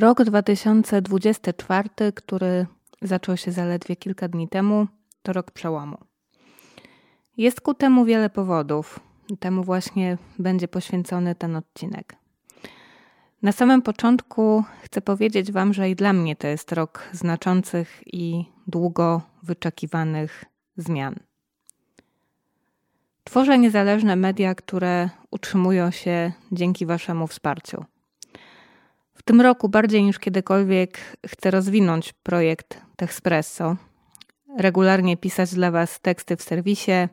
Rok 2024, który zaczął się zaledwie kilka dni temu, to rok przełomu. Jest ku temu wiele powodów. Temu właśnie będzie poświęcony ten odcinek. Na samym początku chcę powiedzieć Wam, że i dla mnie to jest rok znaczących i długo wyczekiwanych zmian. Tworzę niezależne media, które utrzymują się dzięki Waszemu wsparciu. W tym roku bardziej niż kiedykolwiek chcę rozwinąć projekt Techspresso, regularnie pisać dla Was teksty w serwisie,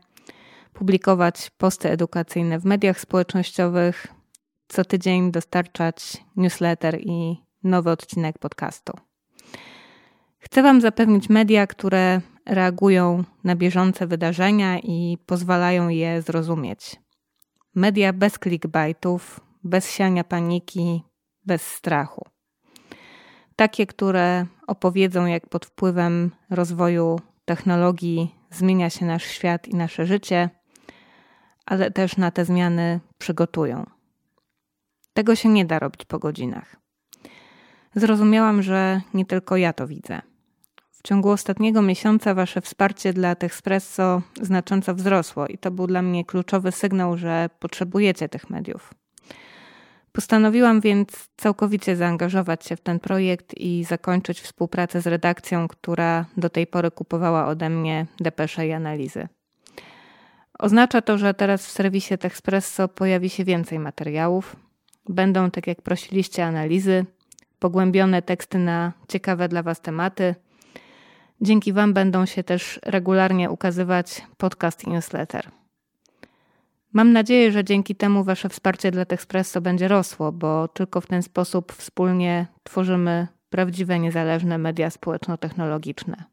publikować posty edukacyjne w mediach społecznościowych, co tydzień dostarczać newsletter i nowy odcinek podcastu. Chcę Wam zapewnić media, które reagują na bieżące wydarzenia i pozwalają je zrozumieć. Media bez clickbaitów, bez siania paniki, bez strachu. Takie, które opowiedzą, jak pod wpływem rozwoju technologii zmienia się nasz świat i nasze życie, ale też na te zmiany przygotują. Tego się nie da robić po godzinach. Zrozumiałam, że nie tylko ja to widzę. W ciągu ostatniego miesiąca Wasze wsparcie dla Techspresso znacząco wzrosło i to był dla mnie kluczowy sygnał, że potrzebujecie tych mediów. Postanowiłam więc całkowicie zaangażować się w ten projekt i zakończyć współpracę z redakcją, która do tej pory kupowała ode mnie depesze i analizy. Oznacza to, że teraz w serwisie Techspresso pojawi się więcej materiałów. Będą, tak jak prosiliście, analizy, pogłębione teksty na ciekawe dla Was tematy. Dzięki Wam będą się też regularnie ukazywać podcast i newsletter. Mam nadzieję, że dzięki temu Wasze wsparcie dla Techspresso będzie rosło, bo tylko w ten sposób wspólnie tworzymy prawdziwe, niezależne media społeczno-technologiczne.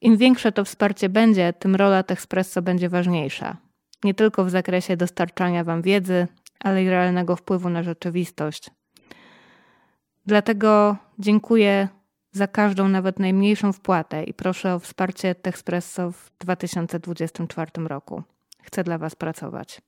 Im większe to wsparcie będzie, tym rola Techspresso będzie ważniejsza. Nie tylko w zakresie dostarczania Wam wiedzy, ale i realnego wpływu na rzeczywistość. Dlatego dziękuję za każdą, nawet najmniejszą wpłatę i proszę o wsparcie Techspresso w 2024 roku. Chcę dla Was pracować.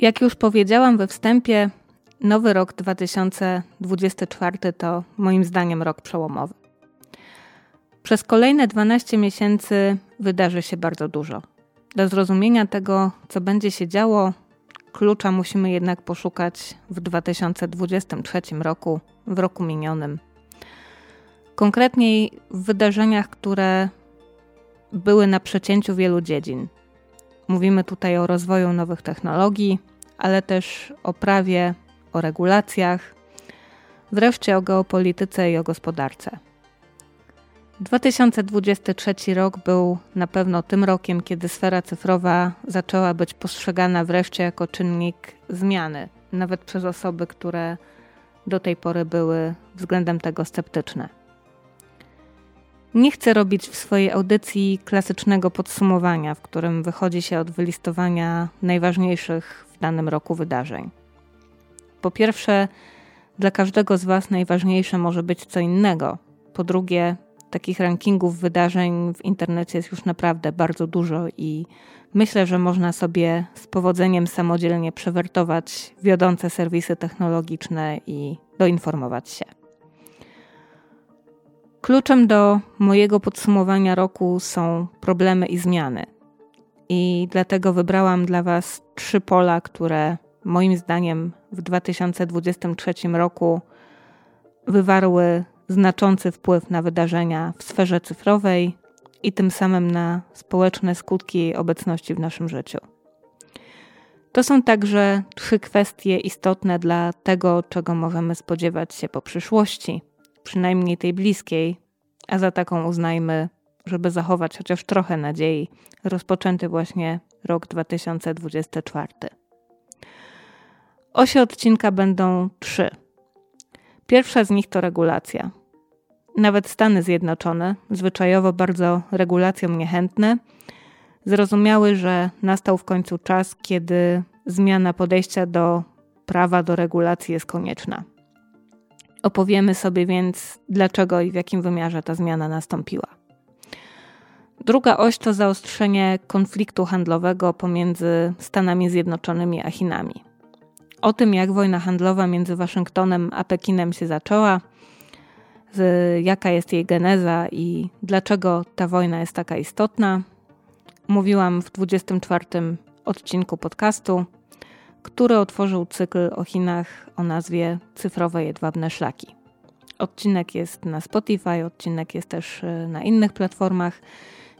Jak już powiedziałam we wstępie, nowy rok 2024 to moim zdaniem rok przełomowy. Przez kolejne 12 miesięcy wydarzy się bardzo dużo. Do zrozumienia tego, co będzie się działo, klucza musimy jednak poszukać w 2023 roku, w roku minionym. Konkretniej w wydarzeniach, które były na przecięciu wielu dziedzin. Mówimy tutaj o rozwoju nowych technologii, ale też o prawie, o regulacjach, wreszcie o geopolityce i o gospodarce. 2023 rok był na pewno tym rokiem, kiedy sfera cyfrowa zaczęła być postrzegana wreszcie jako czynnik zmiany, nawet przez osoby, które do tej pory były względem tego sceptyczne. Nie chcę robić w swojej audycji klasycznego podsumowania, w którym wychodzi się od wylistowania najważniejszych danym roku wydarzeń. Po pierwsze, dla każdego z Was najważniejsze może być co innego. Po drugie, takich rankingów wydarzeń w internecie jest już naprawdę bardzo dużo i myślę, że można sobie z powodzeniem samodzielnie przewertować wiodące serwisy technologiczne i doinformować się. Kluczem do mojego podsumowania roku są problemy i zmiany. I dlatego wybrałam dla Was trzy pola, które moim zdaniem w 2023 roku wywarły znaczący wpływ na wydarzenia w sferze cyfrowej, i tym samym na społeczne skutki jej obecności w naszym życiu. To są także trzy kwestie istotne dla tego, czego możemy spodziewać się po przyszłości, przynajmniej tej bliskiej, a za taką uznajmy, żeby zachować chociaż trochę nadziei, rozpoczęty właśnie rok 2024. Osie odcinka będą trzy. Pierwsza z nich to regulacja. Nawet Stany Zjednoczone, zwyczajowo bardzo regulacją niechętne, zrozumiały, że nastał w końcu czas, kiedy zmiana podejścia do prawa do regulacji jest konieczna. Opowiemy sobie więc, dlaczego i w jakim wymiarze ta zmiana nastąpiła. Druga oś to zaostrzenie konfliktu handlowego pomiędzy Stanami Zjednoczonymi a Chinami. O tym, jak wojna handlowa między Waszyngtonem a Pekinem się zaczęła, jaka jest jej geneza i dlaczego ta wojna jest taka istotna, mówiłam w 24 odcinku podcastu, który otworzył cykl o Chinach o nazwie Cyfrowe Jedwabne Szlaki. Odcinek jest na Spotify, odcinek jest też e, na innych platformach.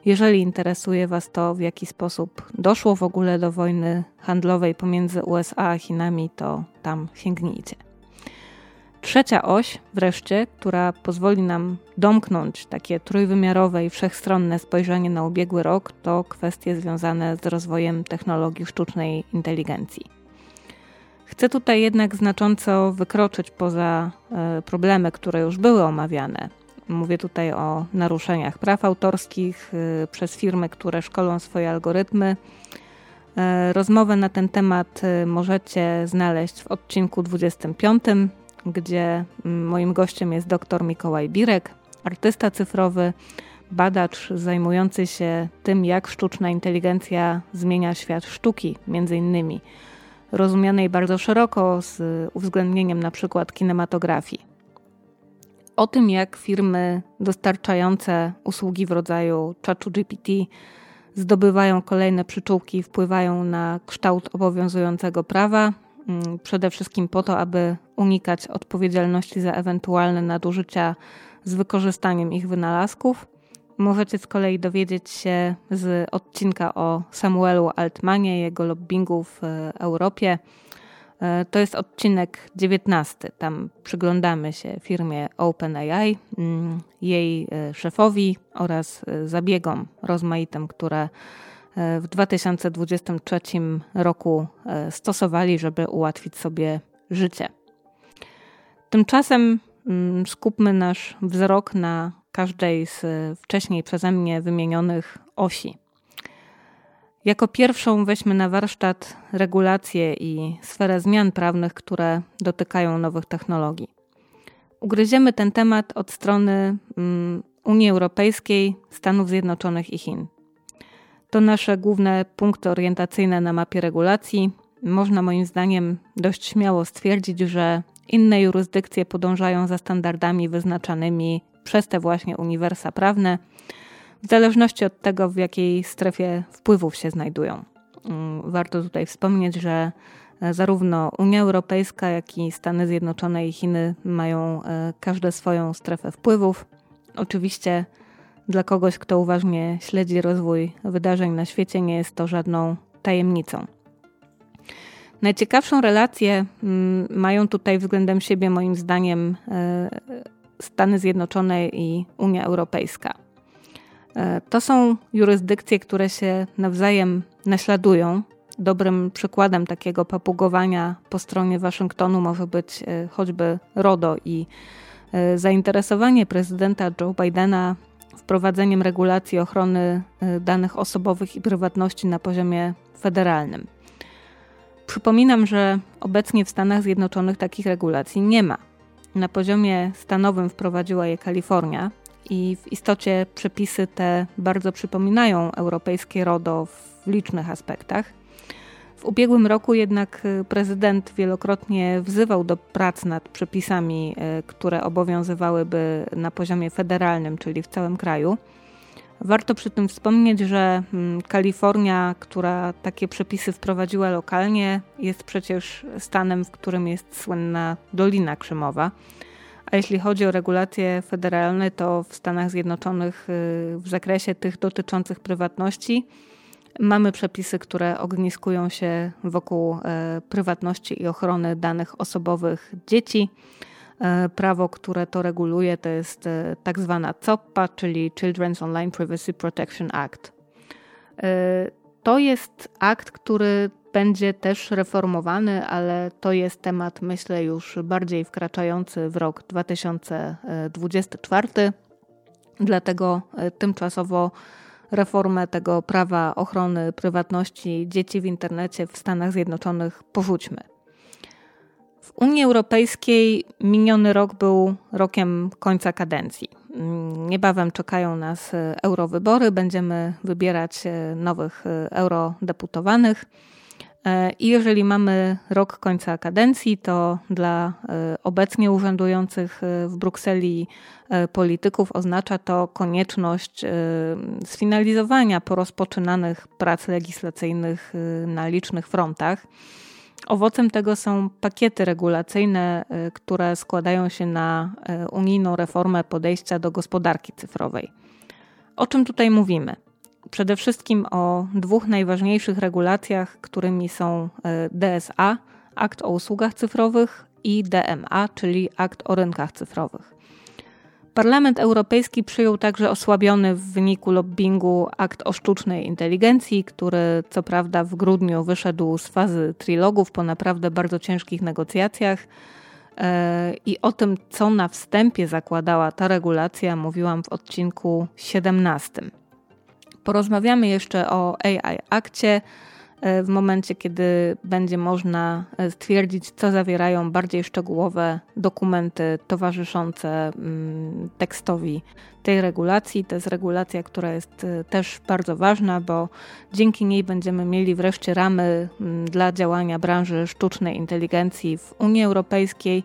Jeżeli interesuje Was to, w jaki sposób doszło w ogóle do wojny handlowej pomiędzy USA a Chinami, to tam sięgnijcie. Trzecia oś, wreszcie, która pozwoli nam domknąć takie trójwymiarowe i wszechstronne spojrzenie na ubiegły rok, to kwestie związane z rozwojem technologii sztucznej inteligencji. Chcę tutaj jednak znacząco wykroczyć poza e, problemy, które już były omawiane. Mówię tutaj o naruszeniach praw autorskich e, przez firmy, które szkolą swoje algorytmy. E, rozmowę na ten temat możecie znaleźć w odcinku 25 gdzie mm, moim gościem jest dr Mikołaj Birek, artysta cyfrowy, badacz zajmujący się tym, jak sztuczna inteligencja zmienia świat sztuki, między innymi, rozumianej bardzo szeroko z uwzględnieniem na przykład kinematografii. O tym, jak firmy dostarczające usługi w rodzaju ChatGPT zdobywają kolejne przyczółki i wpływają na kształt obowiązującego prawa, Mm, przede wszystkim po to, aby unikać odpowiedzialności za ewentualne nadużycia z wykorzystaniem ich wynalazków. Możecie z kolei dowiedzieć się z odcinka o Samuelu Altmanie, jego lobbingu w e, Europie. E, to jest odcinek 19. Tam przyglądamy się firmie OpenAI, mm, jej e, szefowi oraz zabiegom rozmaitym, które w 2023 roku e, stosowali, żeby ułatwić sobie życie. Tymczasem mm, skupmy nasz wzrok na każdej z e, wcześniej przeze mnie wymienionych osi. Jako pierwszą weźmy na warsztat regulacje i sferę zmian prawnych, które dotykają nowych technologii. Ugryziemy ten temat od strony mm, Unii Europejskiej, Stanów Zjednoczonych i Chin. To nasze główne punkty orientacyjne na mapie regulacji. Można moim zdaniem dość śmiało stwierdzić, że inne jurysdykcje podążają za standardami wyznaczanymi przez te właśnie uniwersa prawne, w zależności od tego, w jakiej strefie wpływów się znajdują. Mm, warto tutaj wspomnieć, że e, zarówno Unia Europejska, jak i Stany Zjednoczone i Chiny mają e, każde swoją strefę wpływów. Oczywiście dla kogoś, kto uważnie śledzi rozwój wydarzeń na świecie, nie jest to żadną tajemnicą. Najciekawszą relację mm, mają tutaj względem siebie, moim zdaniem, e, Stany Zjednoczone i Unia Europejska. E, to są jurysdykcje, które się nawzajem naśladują. Dobrym przykładem takiego papugowania po stronie Waszyngtonu może być e, choćby RODO i zainteresowanie prezydenta Joe Bidena wprowadzeniem regulacji ochrony danych osobowych i prywatności na poziomie federalnym. Przypominam, że obecnie w Stanach Zjednoczonych takich regulacji nie ma. Na poziomie stanowym wprowadziła je Kalifornia i w istocie przepisy te bardzo przypominają europejskie RODO w licznych aspektach. W ubiegłym roku jednak y, prezydent wielokrotnie wzywał do prac nad przepisami, y, które obowiązywałyby na poziomie federalnym, czyli w całym kraju. Warto przy tym wspomnieć, że mm, Kalifornia, która takie przepisy wprowadziła lokalnie, jest przecież stanem, w którym jest słynna Dolina Krzemowa, A jeśli chodzi o regulacje federalne, to w Stanach Zjednoczonych w zakresie tych dotyczących prywatności mamy przepisy, które ogniskują się wokół prywatności i ochrony danych osobowych dzieci. E, prawo, które to reguluje, to jest e, tak zwana COPPA, czyli Children's Online Privacy Protection Act. E, to jest akt, który będzie też reformowany, ale to jest temat, myślę, już bardziej wkraczający w rok 2024. Dlatego tymczasowo reformę tego prawa ochrony prywatności dzieci w internecie w Stanach Zjednoczonych porzućmy. W Unii Europejskiej miniony rok był rokiem końca kadencji. Niebawem czekają nas e, eurowybory, będziemy wybierać e, nowych e, eurodeputowanych. I jeżeli mamy rok końca kadencji, to dla obecnie urzędujących w Brukseli polityków oznacza to konieczność sfinalizowania porozpoczynanych prac legislacyjnych na licznych frontach. Owocem tego są pakiety regulacyjne, które składają się na unijną reformę podejścia do gospodarki cyfrowej. O czym tutaj mówimy? Przede wszystkim o dwóch najważniejszych regulacjach, którymi są y, DSA, Akt o usługach cyfrowych i DMA, czyli Akt o rynkach cyfrowych. Parlament Europejski przyjął także osłabiony w wyniku lobbingu akt o sztucznej inteligencji, który co prawda w grudniu wyszedł z fazy trilogów po naprawdę bardzo ciężkich negocjacjach. E, I o tym, co na wstępie zakładała ta regulacja, mówiłam w odcinku 17. Porozmawiamy jeszcze o AI Akcie E, w momencie, kiedy będzie można e, stwierdzić, co zawierają bardziej szczegółowe dokumenty towarzyszące mm, tekstowi tej regulacji. To jest regulacja, która jest e, też bardzo ważna, bo dzięki niej będziemy mieli wreszcie ramy mm, dla działania branży sztucznej inteligencji w Unii Europejskiej.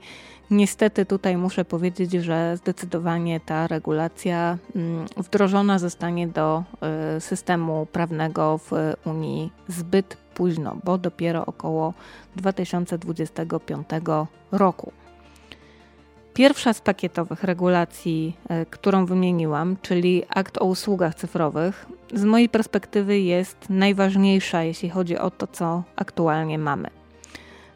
Niestety tutaj muszę powiedzieć, że zdecydowanie ta regulacja mm, wdrożona zostanie do y, systemu prawnego w Unii zbyt późno, bo dopiero około 2025 roku. Pierwsza z pakietowych regulacji, y, którą wymieniłam, czyli akt o usługach cyfrowych, z mojej perspektywy jest najważniejsza, jeśli chodzi o to, co aktualnie mamy.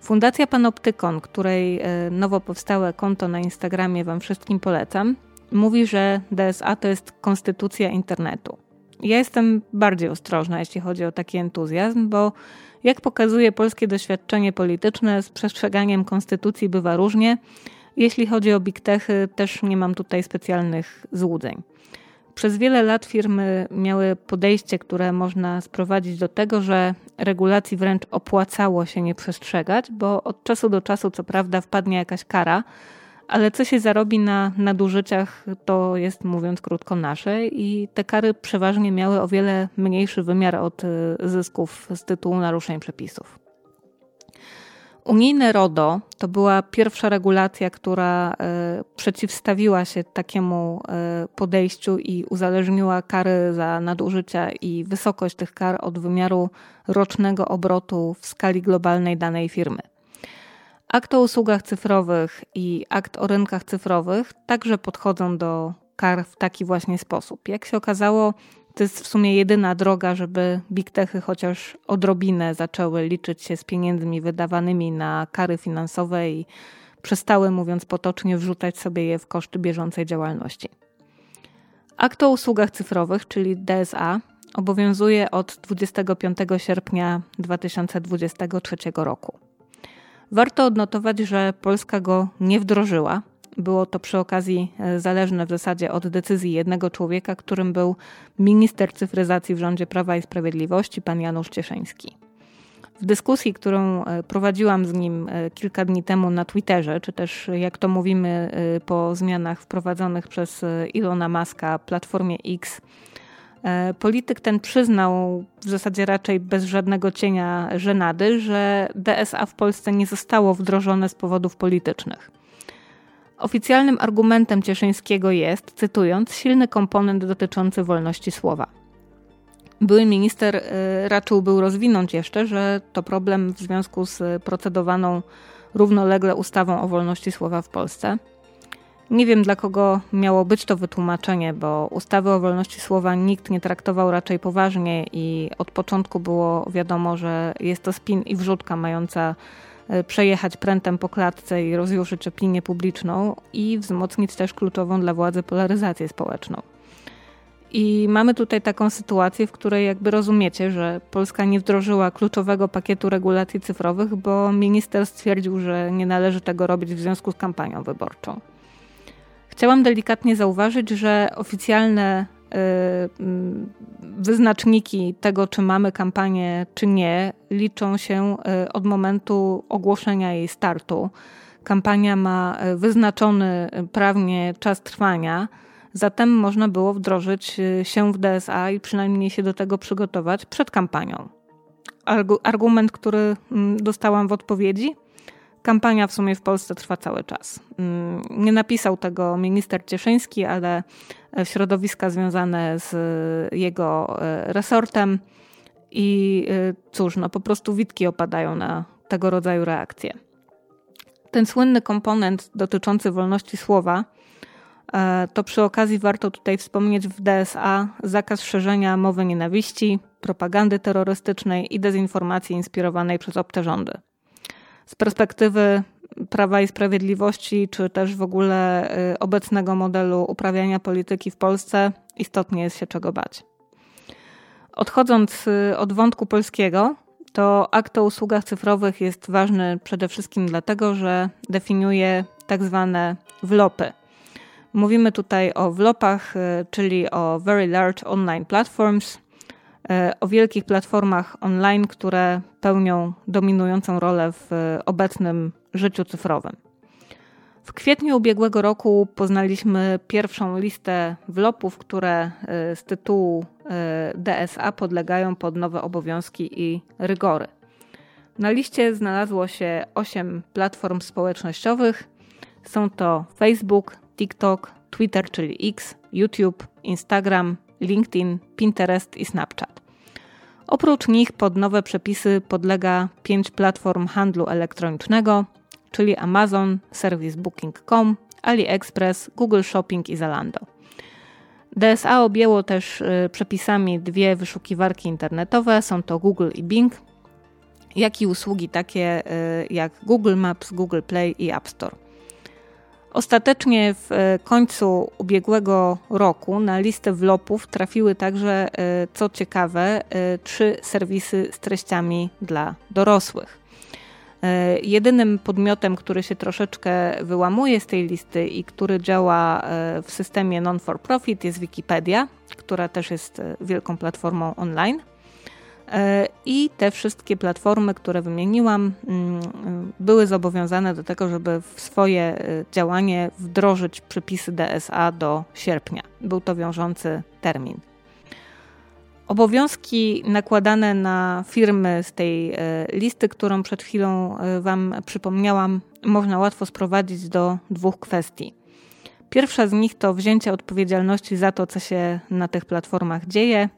Fundacja Panoptykon, której e, nowo powstałe konto na Instagramie Wam wszystkim polecam, mówi, że DSA to jest konstytucja internetu. Ja jestem bardziej ostrożna, jeśli chodzi o taki entuzjazm, bo jak pokazuje polskie doświadczenie polityczne, z przestrzeganiem konstytucji bywa różnie. Jeśli chodzi o big techy, też nie mam tutaj specjalnych złudzeń. Przez wiele lat firmy miały podejście, które można sprowadzić do tego, że regulacji wręcz opłacało się nie przestrzegać, bo od czasu do czasu, co prawda, wpadnie jakaś kara, ale co się zarobi na nadużyciach, to jest mówiąc krótko nasze, i te kary przeważnie miały o wiele mniejszy wymiar od zysków z tytułu naruszeń przepisów. Unijne RODO to była pierwsza regulacja, która e, przeciwstawiła się takiemu e, podejściu i uzależniła kary za nadużycia i wysokość tych kar od wymiaru rocznego obrotu w skali globalnej danej firmy. Akt o usługach cyfrowych i akt o rynkach cyfrowych także podchodzą do kar w taki właśnie sposób. Jak się okazało, to jest w sumie jedyna droga, żeby big techy chociaż odrobinę zaczęły liczyć się z pieniędzmi wydawanymi na kary finansowe i przestały, mówiąc potocznie, wrzucać sobie je w koszty bieżącej działalności. Akt o usługach cyfrowych, czyli DSA, obowiązuje od 25 sierpnia 2023 roku. Warto odnotować, że Polska go nie wdrożyła, było to przy okazji e, zależne w zasadzie od decyzji jednego człowieka, którym był minister cyfryzacji w rządzie Prawa i Sprawiedliwości, pan Janusz Cieszyński. W dyskusji, którą e, prowadziłam z nim e, kilka dni temu na Twitterze, czy też jak to mówimy po zmianach wprowadzonych przez Ilona Maska platformie X, polityk ten przyznał w zasadzie raczej bez żadnego cienia żenady, że DSA w Polsce nie zostało wdrożone z powodów politycznych. Oficjalnym argumentem Cieszyńskiego jest, cytując, silny komponent dotyczący wolności słowa. Były minister y, raczył był rozwinąć jeszcze, że to problem w związku z procedowaną równolegle ustawą o wolności słowa w Polsce. Nie wiem, dla kogo miało być to wytłumaczenie, bo ustawy o wolności słowa nikt nie traktował raczej poważnie i od początku było wiadomo, że jest to spin i wrzutka mająca przejechać prętem po klatce i rozjuszyć opinię publiczną i wzmocnić też kluczową dla władzy polaryzację społeczną. I mamy tutaj taką sytuację, w której jakby rozumiecie, że Polska nie wdrożyła kluczowego pakietu regulacji cyfrowych, bo minister stwierdził, że nie należy tego robić w związku z kampanią wyborczą. Chciałam delikatnie zauważyć, że oficjalne wyznaczniki tego, czy mamy kampanię, czy nie, liczą się y, od momentu ogłoszenia jej startu. Kampania ma y, wyznaczony prawnie czas trwania, zatem można było wdrożyć się w DSA i przynajmniej się do tego przygotować przed kampanią. Argument, który mm, dostałam w odpowiedzi – Kampania w sumie w Polsce trwa cały czas. Mm, nie napisał tego minister Cieszyński, ale środowiska związane z jego e, resortem i e, cóż, no po prostu witki opadają na tego rodzaju reakcje. Ten słynny komponent dotyczący wolności słowa, e, to przy okazji warto tutaj wspomnieć w DSA zakaz szerzenia mowy nienawiści, propagandy terrorystycznej i dezinformacji inspirowanej przez obce rządy z perspektywy Prawa i Sprawiedliwości, czy też w ogóle y, obecnego modelu uprawiania polityki w Polsce, istotnie jest się czego bać. Odchodząc y, od wątku polskiego, to akt o usługach cyfrowych jest ważny przede wszystkim dlatego, że definiuje tak zwane wlopy. Mówimy tutaj o wlopach, y, czyli o Very Large Online Platforms – o wielkich platformach online, które pełnią dominującą rolę w obecnym życiu cyfrowym. W kwietniu ubiegłego roku poznaliśmy pierwszą listę wlopów, które e, z tytułu e, DSA podlegają pod nowe obowiązki i rygory. Na liście znalazło się 8 platform społecznościowych. Są to Facebook, TikTok, Twitter, czyli X, YouTube, Instagram, LinkedIn, Pinterest i Snapchat. Oprócz nich pod nowe przepisy podlega pięć platform handlu elektronicznego, czyli Amazon, serwis Booking.com, AliExpress, Google Shopping i Zalando. DSA objęło też y, przepisami dwie wyszukiwarki internetowe, są to Google i Bing, jak i usługi takie y, jak Google Maps, Google Play i App Store. Ostatecznie w e, końcu ubiegłego roku na listę wlopów trafiły także, co ciekawe, trzy serwisy z treściami dla dorosłych. Jedynym podmiotem, który się troszeczkę wyłamuje z tej listy i który działa w systemie non-for-profit jest Wikipedia, która też jest wielką platformą online. E, I te wszystkie platformy, które wymieniłam, mm, były zobowiązane do tego, żeby w swoje e, działanie wdrożyć przepisy DSA do sierpnia. Był to wiążący termin. Obowiązki nakładane na firmy z tej e, listy, którą przed chwilą Wam przypomniałam, można łatwo sprowadzić do dwóch kwestii. Pierwsza z nich to wzięcie odpowiedzialności za to, co się na tych platformach dzieje,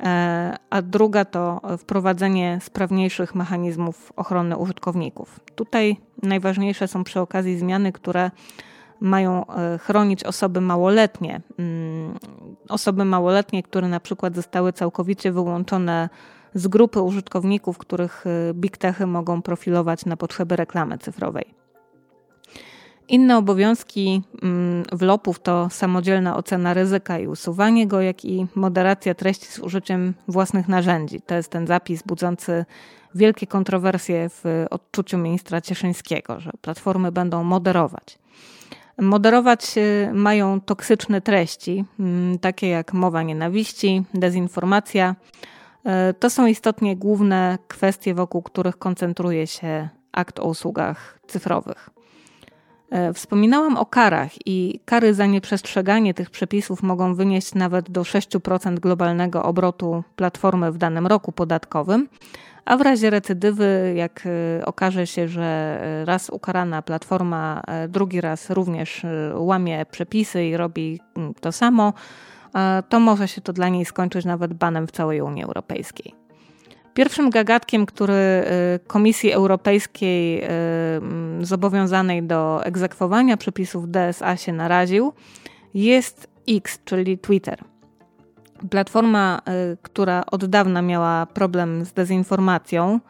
E, a druga to wprowadzenie sprawniejszych mechanizmów ochrony użytkowników. Tutaj najważniejsze są przy okazji zmiany, które mają e, chronić osoby małoletnie. Mm, osoby małoletnie, które na przykład zostały całkowicie wyłączone z grupy użytkowników, których e, big techy mogą profilować na potrzeby reklamy cyfrowej. Inne obowiązki mm, wlopów to samodzielna ocena ryzyka i usuwanie go, jak i moderacja treści z użyciem własnych narzędzi. To jest ten zapis budzący wielkie kontrowersje w odczuciu ministra Cieszyńskiego, że platformy będą moderować. Moderować y, mają toksyczne treści, mm, takie jak mowa nienawiści, dezinformacja. Y, to są istotnie główne kwestie, wokół których koncentruje się akt o usługach cyfrowych. E, wspominałam o karach i kary za nieprzestrzeganie tych przepisów mogą wynieść nawet do 6% globalnego obrotu platformy w danym roku podatkowym, a w razie recydywy, jak e, okaże się, że e, raz ukarana platforma drugi raz również łamie przepisy i robi mm, to samo, to może się to dla niej skończyć nawet banem w całej Unii Europejskiej. Pierwszym gagatkiem, który Komisji Europejskiej zobowiązanej do egzekwowania przepisów DSA się naraził, jest X, czyli Twitter. Platforma, która od dawna miała problem z dezinformacją,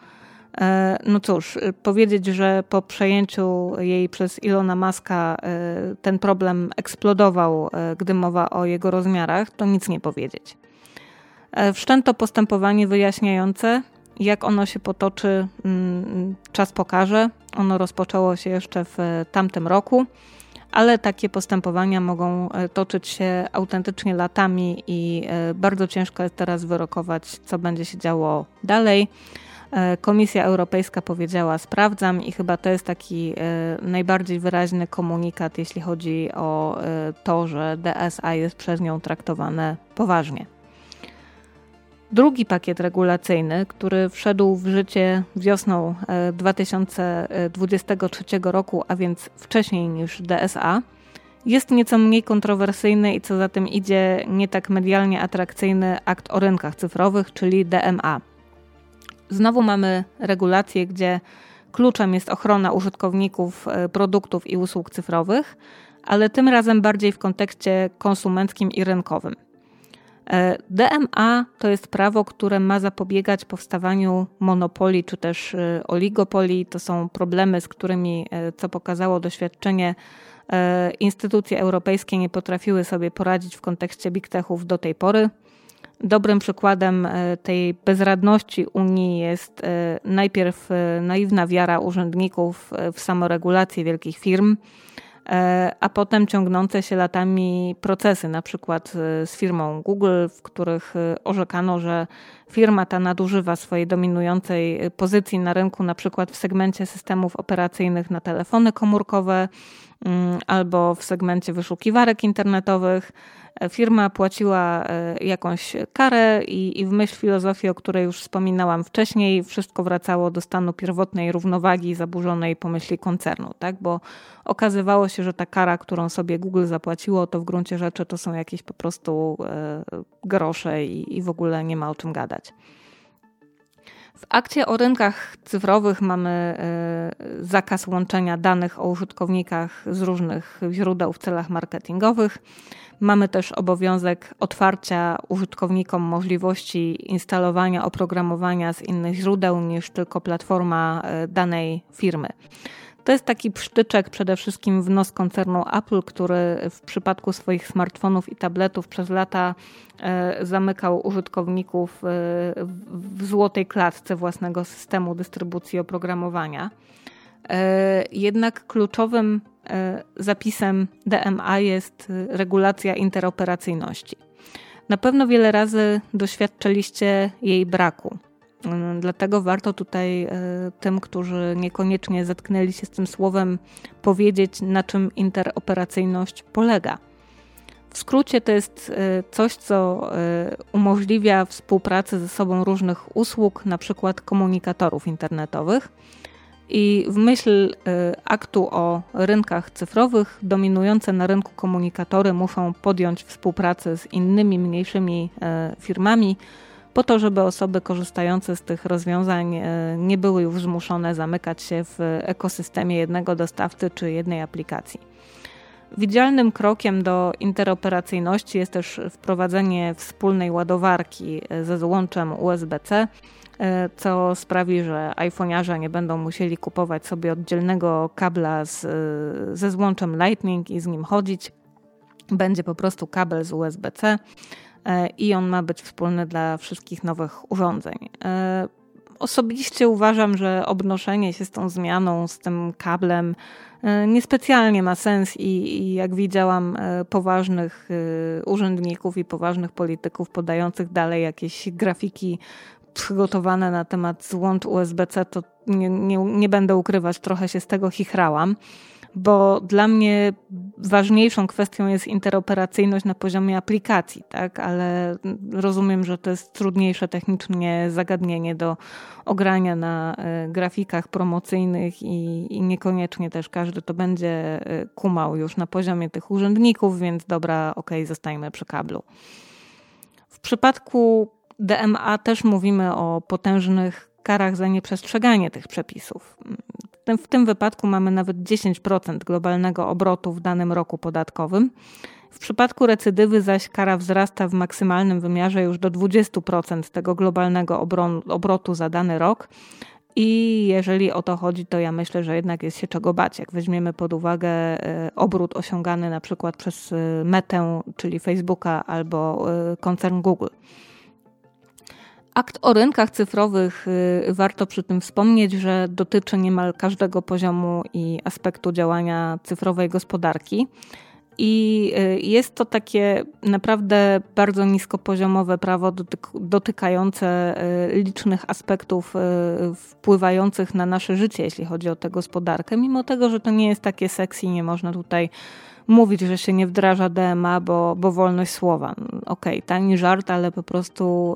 E, no cóż, y, powiedzieć, że po przejęciu jej przez Ilona Maska y, ten problem eksplodował, y, gdy mowa o jego rozmiarach, to nic nie powiedzieć. Wszczęto postępowanie wyjaśniające, jak ono się potoczy, mm, czas pokaże. Ono rozpoczęło się jeszcze w tamtym roku, ale takie postępowania mogą toczyć się autentycznie latami i bardzo ciężko jest teraz wyrokować, co będzie się działo dalej. E, Komisja Europejska powiedziała: Sprawdzam, i chyba to jest taki e, najbardziej wyraźny komunikat, jeśli chodzi o e, to, że DSA jest przez nią traktowane poważnie. Drugi pakiet regulacyjny, który wszedł w życie wiosną 2023 roku, a więc wcześniej niż DSA, jest nieco mniej kontrowersyjny i co za tym idzie, nie tak medialnie atrakcyjny akt o rynkach cyfrowych, czyli DMA. Znowu mamy regulacje, gdzie kluczem jest ochrona użytkowników e, produktów i usług cyfrowych, ale tym razem bardziej w kontekście konsumenckim i rynkowym. E, DMA to jest prawo, które ma zapobiegać powstawaniu monopolii czy też e, oligopolii. To są problemy, z którymi, co pokazało doświadczenie, instytucje europejskie nie potrafiły sobie poradzić w kontekście big techów do tej pory. Dobrym przykładem e, tej bezradności Unii jest e, najpierw e, naiwna wiara urzędników w samoregulację wielkich firm, a potem ciągnące się latami procesy, na przykład z firmą Google, w których orzekano, że firma ta nadużywa swojej dominującej pozycji na rynku, na przykład w segmencie systemów operacyjnych na telefony komórkowe mm, albo w segmencie wyszukiwarek internetowych firma płaciła e, jakąś karę i, i w myśl filozofii, o której już wspominałam wcześniej, wszystko wracało do stanu pierwotnej równowagi zaburzonej pomyśli koncernu, tak? Bo okazywało się, że ta kara, którą sobie Google zapłaciło, to w gruncie rzeczy to są jakieś po prostu e, grosze i, i w ogóle nie ma o czym gadać. W akcie o rynkach cyfrowych mamy e, zakaz łączenia danych o użytkownikach z różnych źródeł w celach marketingowych. Mamy też obowiązek otwarcia użytkownikom możliwości instalowania oprogramowania z innych źródeł niż tylko platforma e, danej firmy. To jest taki psztyczek przede wszystkim w nos koncernu Apple, który w przypadku swoich smartfonów i tabletów przez lata e, zamykał użytkowników e, w złotej klatce własnego systemu dystrybucji oprogramowania. Jednak kluczowym E, zapisem DMA jest e, regulacja interoperacyjności. Na pewno wiele razy doświadczyliście jej braku. Dlatego warto tutaj tym, którzy niekoniecznie zetknęli się z tym słowem, powiedzieć, na czym interoperacyjność polega. W skrócie to jest coś, co umożliwia współpracę ze sobą różnych usług, na przykład komunikatorów internetowych i w myśl y, aktu o rynkach cyfrowych, dominujące na rynku komunikatory muszą podjąć współpracę z innymi mniejszymi y, firmami, po to, żeby osoby korzystające z tych rozwiązań y, nie były już zmuszone zamykać się w ekosystemie jednego dostawcy czy jednej aplikacji. Widzialnym krokiem do interoperacyjności jest też wprowadzenie wspólnej ładowarki ze złączem USB-C, E, co sprawi, że iPhone'arze nie będą musieli kupować sobie oddzielnego kabla z, e, ze złączem Lightning i z nim chodzić. Będzie po prostu kabel z USB-C e, i on ma być wspólny dla wszystkich nowych urządzeń. Osobiście uważam, że obnoszenie się z tą zmianą, z tym kablem niespecjalnie ma sens i, i, jak widziałam poważnych urzędników i poważnych polityków podających dalej jakieś grafiki przygotowane na temat złącz USB-C, to nie, nie, nie będę ukrywać, trochę się z tego chichrałam, bo dla mnie ważniejszą kwestią jest interoperacyjność na poziomie aplikacji, tak? ale rozumiem, że to jest trudniejsze technicznie zagadnienie do ogrania na e, grafikach promocyjnych i, i niekoniecznie też każdy to będzie e, kumał już na poziomie tych urzędników, więc dobra, okej, okay, zostajmy przy kablu. W przypadku DMA też mówimy o potężnych karach za nieprzestrzeganie tych przepisów. W tym wypadku mamy nawet 10% globalnego obrotu w danym roku podatkowym. W przypadku recydywy zaś kara wzrasta w maksymalnym wymiarze już do 20% tego globalnego obrotu za dany rok. I jeżeli o to chodzi, to ja myślę, że jednak jest się czego bać. Jak weźmiemy pod uwagę e, obrót osiągany na przykład przez e, Metę, czyli Facebooka albo e, koncern Google. Akt o rynkach cyfrowych warto przy tym wspomnieć, że dotyczy niemal każdego poziomu i aspektu działania cyfrowej gospodarki. I y, jest to takie naprawdę bardzo niskopoziomowe prawo dotykające y, licznych aspektów y, wpływających na nasze życie, jeśli chodzi o tę gospodarkę. Mimo tego, że to nie jest takie sexy, nie można tutaj mówić, że się nie wdraża DMA, bo, bo wolność słowa. Okej, okay, tani żart, ale po prostu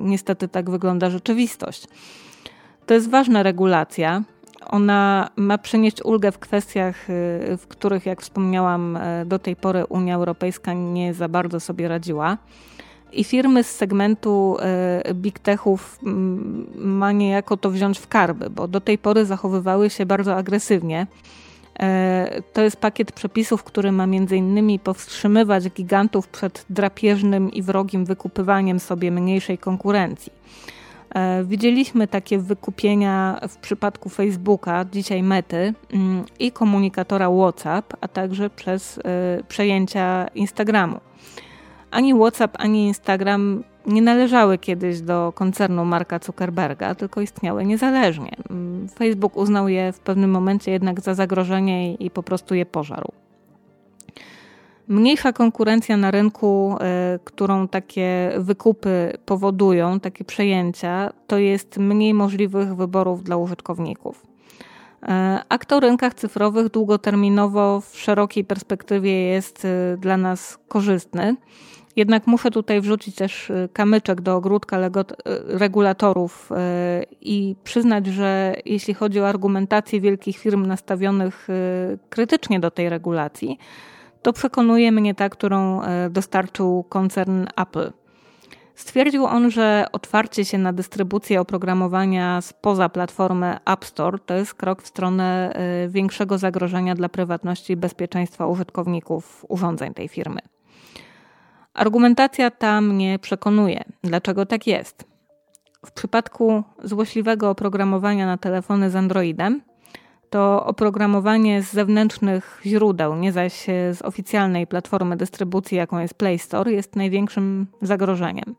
niestety tak wygląda rzeczywistość. To jest ważna regulacja ona ma przynieść ulgę w kwestiach, y, w których, jak wspomniałam, y, do tej pory Unia Europejska nie za bardzo sobie radziła. I firmy z segmentu big techów mm, ma niejako to wziąć w karby, bo do tej pory zachowywały się bardzo agresywnie. To jest pakiet przepisów, który ma między innymi powstrzymywać gigantów przed drapieżnym i wrogim wykupywaniem sobie mniejszej konkurencji. E, widzieliśmy takie wykupienia w przypadku Facebooka, dzisiaj Mety mm, i komunikatora WhatsApp, a także przez e, przejęcia Instagramu. Ani WhatsApp, ani Instagram nie należały kiedyś do koncernu Marka Zuckerberga, tylko istniały niezależnie. Facebook uznał je w pewnym momencie jednak za zagrożenie i po prostu je pożarł. Mniejsza konkurencja na rynku, y, którą takie wykupy powodują, takie przejęcia, to jest mniej możliwych wyborów dla użytkowników. Y, akt o rynkach cyfrowych długoterminowo w szerokiej perspektywie jest y, dla nas korzystny. Jednak muszę tutaj wrzucić też kamyczek do ogródka regulatorów i przyznać, że jeśli chodzi o argumentację wielkich firm nastawionych krytycznie do tej regulacji, to przekonuje mnie ta, którą dostarczył koncern Apple. Stwierdził on, że otwarcie się na dystrybucję oprogramowania spoza platformy App Store to jest krok w stronę większego zagrożenia dla prywatności i bezpieczeństwa użytkowników urządzeń tej firmy. Argumentacja ta mnie przekonuje. Dlaczego tak jest? W przypadku złośliwego oprogramowania na telefony z Androidem to oprogramowanie z zewnętrznych źródeł, nie zaś z oficjalnej platformy dystrybucji, jaką jest Play Store, jest największym zagrożeniem.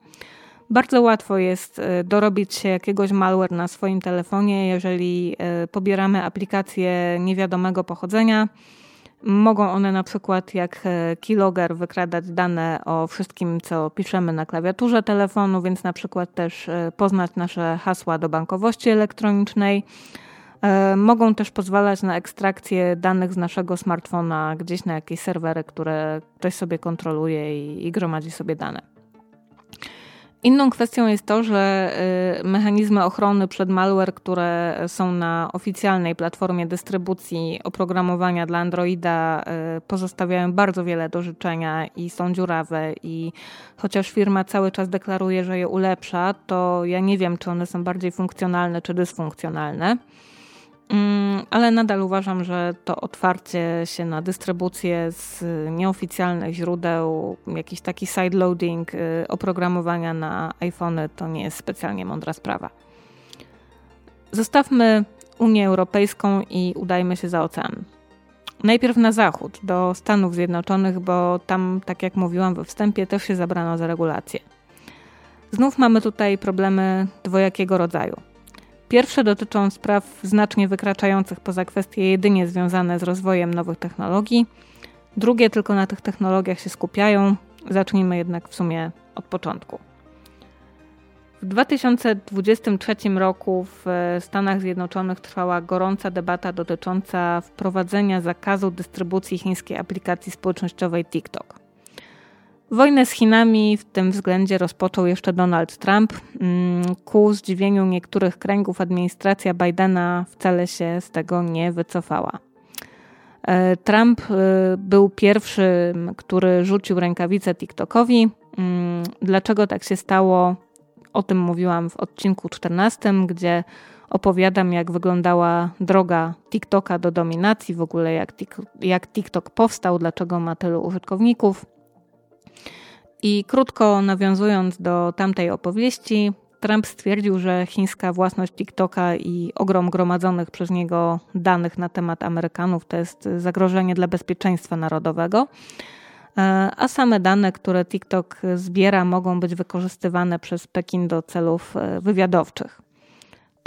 Bardzo łatwo jest e, dorobić się jakiegoś malware na swoim telefonie, jeżeli e, pobieramy aplikacje niewiadomego pochodzenia. Mogą one na przykład jak e, keylogger wykradać dane o wszystkim, co piszemy na klawiaturze telefonu, więc na przykład też poznać nasze hasła do bankowości elektronicznej E, mogą też pozwalać na ekstrakcję danych z naszego smartfona gdzieś na jakieś serwery, które ktoś sobie kontroluje i, i gromadzi sobie dane. Inną kwestią jest to, że e, mechanizmy ochrony przed malware, które są na oficjalnej platformie dystrybucji oprogramowania dla Androida, e, pozostawiają bardzo wiele do życzenia i są dziurawe. I chociaż firma cały czas deklaruje, że je ulepsza, to ja nie wiem, czy one są bardziej funkcjonalne czy dysfunkcjonalne. Mm, ale nadal uważam, że to otwarcie się na dystrybucję z nieoficjalnych źródeł, jakiś taki sideloading y, oprogramowania na iPhony to nie jest specjalnie mądra sprawa. Zostawmy Unię Europejską i udajmy się za ocean. Najpierw na zachód, do Stanów Zjednoczonych, bo tam, tak jak mówiłam we wstępie, też się zabrano za regulacje. Znów mamy tutaj problemy dwojakiego rodzaju. Pierwsze dotyczą spraw znacznie wykraczających poza kwestie jedynie związane z rozwojem nowych technologii. Drugie tylko na tych technologiach się skupiają. Zacznijmy jednak w sumie od początku. W 2023 roku w Stanach Zjednoczonych trwała gorąca debata dotycząca wprowadzenia zakazu dystrybucji chińskiej aplikacji społecznościowej TikTok. Wojnę z Chinami w tym względzie rozpoczął jeszcze Donald Trump. Mm, ku zdziwieniu niektórych kręgów administracja Bidena wcale się z tego nie wycofała. E, Trump e, był pierwszym, który rzucił rękawicę TikTokowi. Mm, dlaczego tak się stało? O tym mówiłam w odcinku 14, gdzie opowiadam, jak wyglądała droga TikToka do dominacji, w ogóle jak, jak TikTok powstał, dlaczego ma tylu użytkowników. I krótko nawiązując do tamtej opowieści, Trump stwierdził, że chińska własność TikToka i ogrom gromadzonych przez niego danych na temat Amerykanów to jest zagrożenie dla bezpieczeństwa narodowego, e, a same dane, które TikTok zbiera, mogą być wykorzystywane przez Pekin do celów e, wywiadowczych.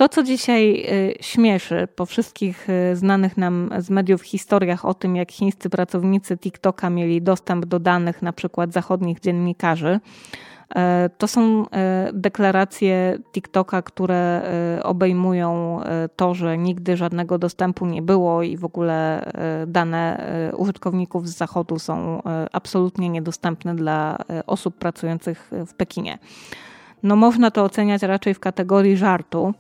To, co dzisiaj y, śmieszy po wszystkich y, znanych nam z mediów historiach o tym, jak chińscy pracownicy TikToka mieli dostęp do danych na przykład zachodnich dziennikarzy, e, to są deklaracje TikToka, które obejmują to, że nigdy żadnego dostępu nie było i w ogóle dane użytkowników z Zachodu są absolutnie niedostępne dla osób pracujących w Pekinie. No można to oceniać raczej w kategorii żartu.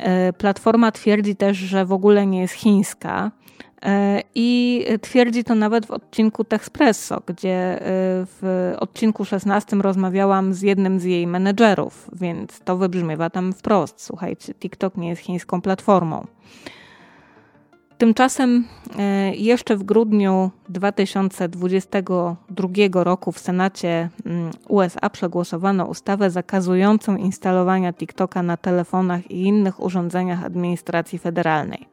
E, Platforma twierdzi też, że w ogóle nie jest chińska. E, I twierdzi to nawet w odcinku Techspresso, gdzie e, w odcinku 16 rozmawiałam z jednym z jej menedżerów, więc to wybrzmiewa tam wprost. Słuchajcie, TikTok nie jest chińską platformą. Tymczasem e, jeszcze w grudniu 2022 roku w Senacie mm, USA przegłosowano ustawę zakazującą instalowania TikToka na telefonach i innych urządzeniach administracji federalnej.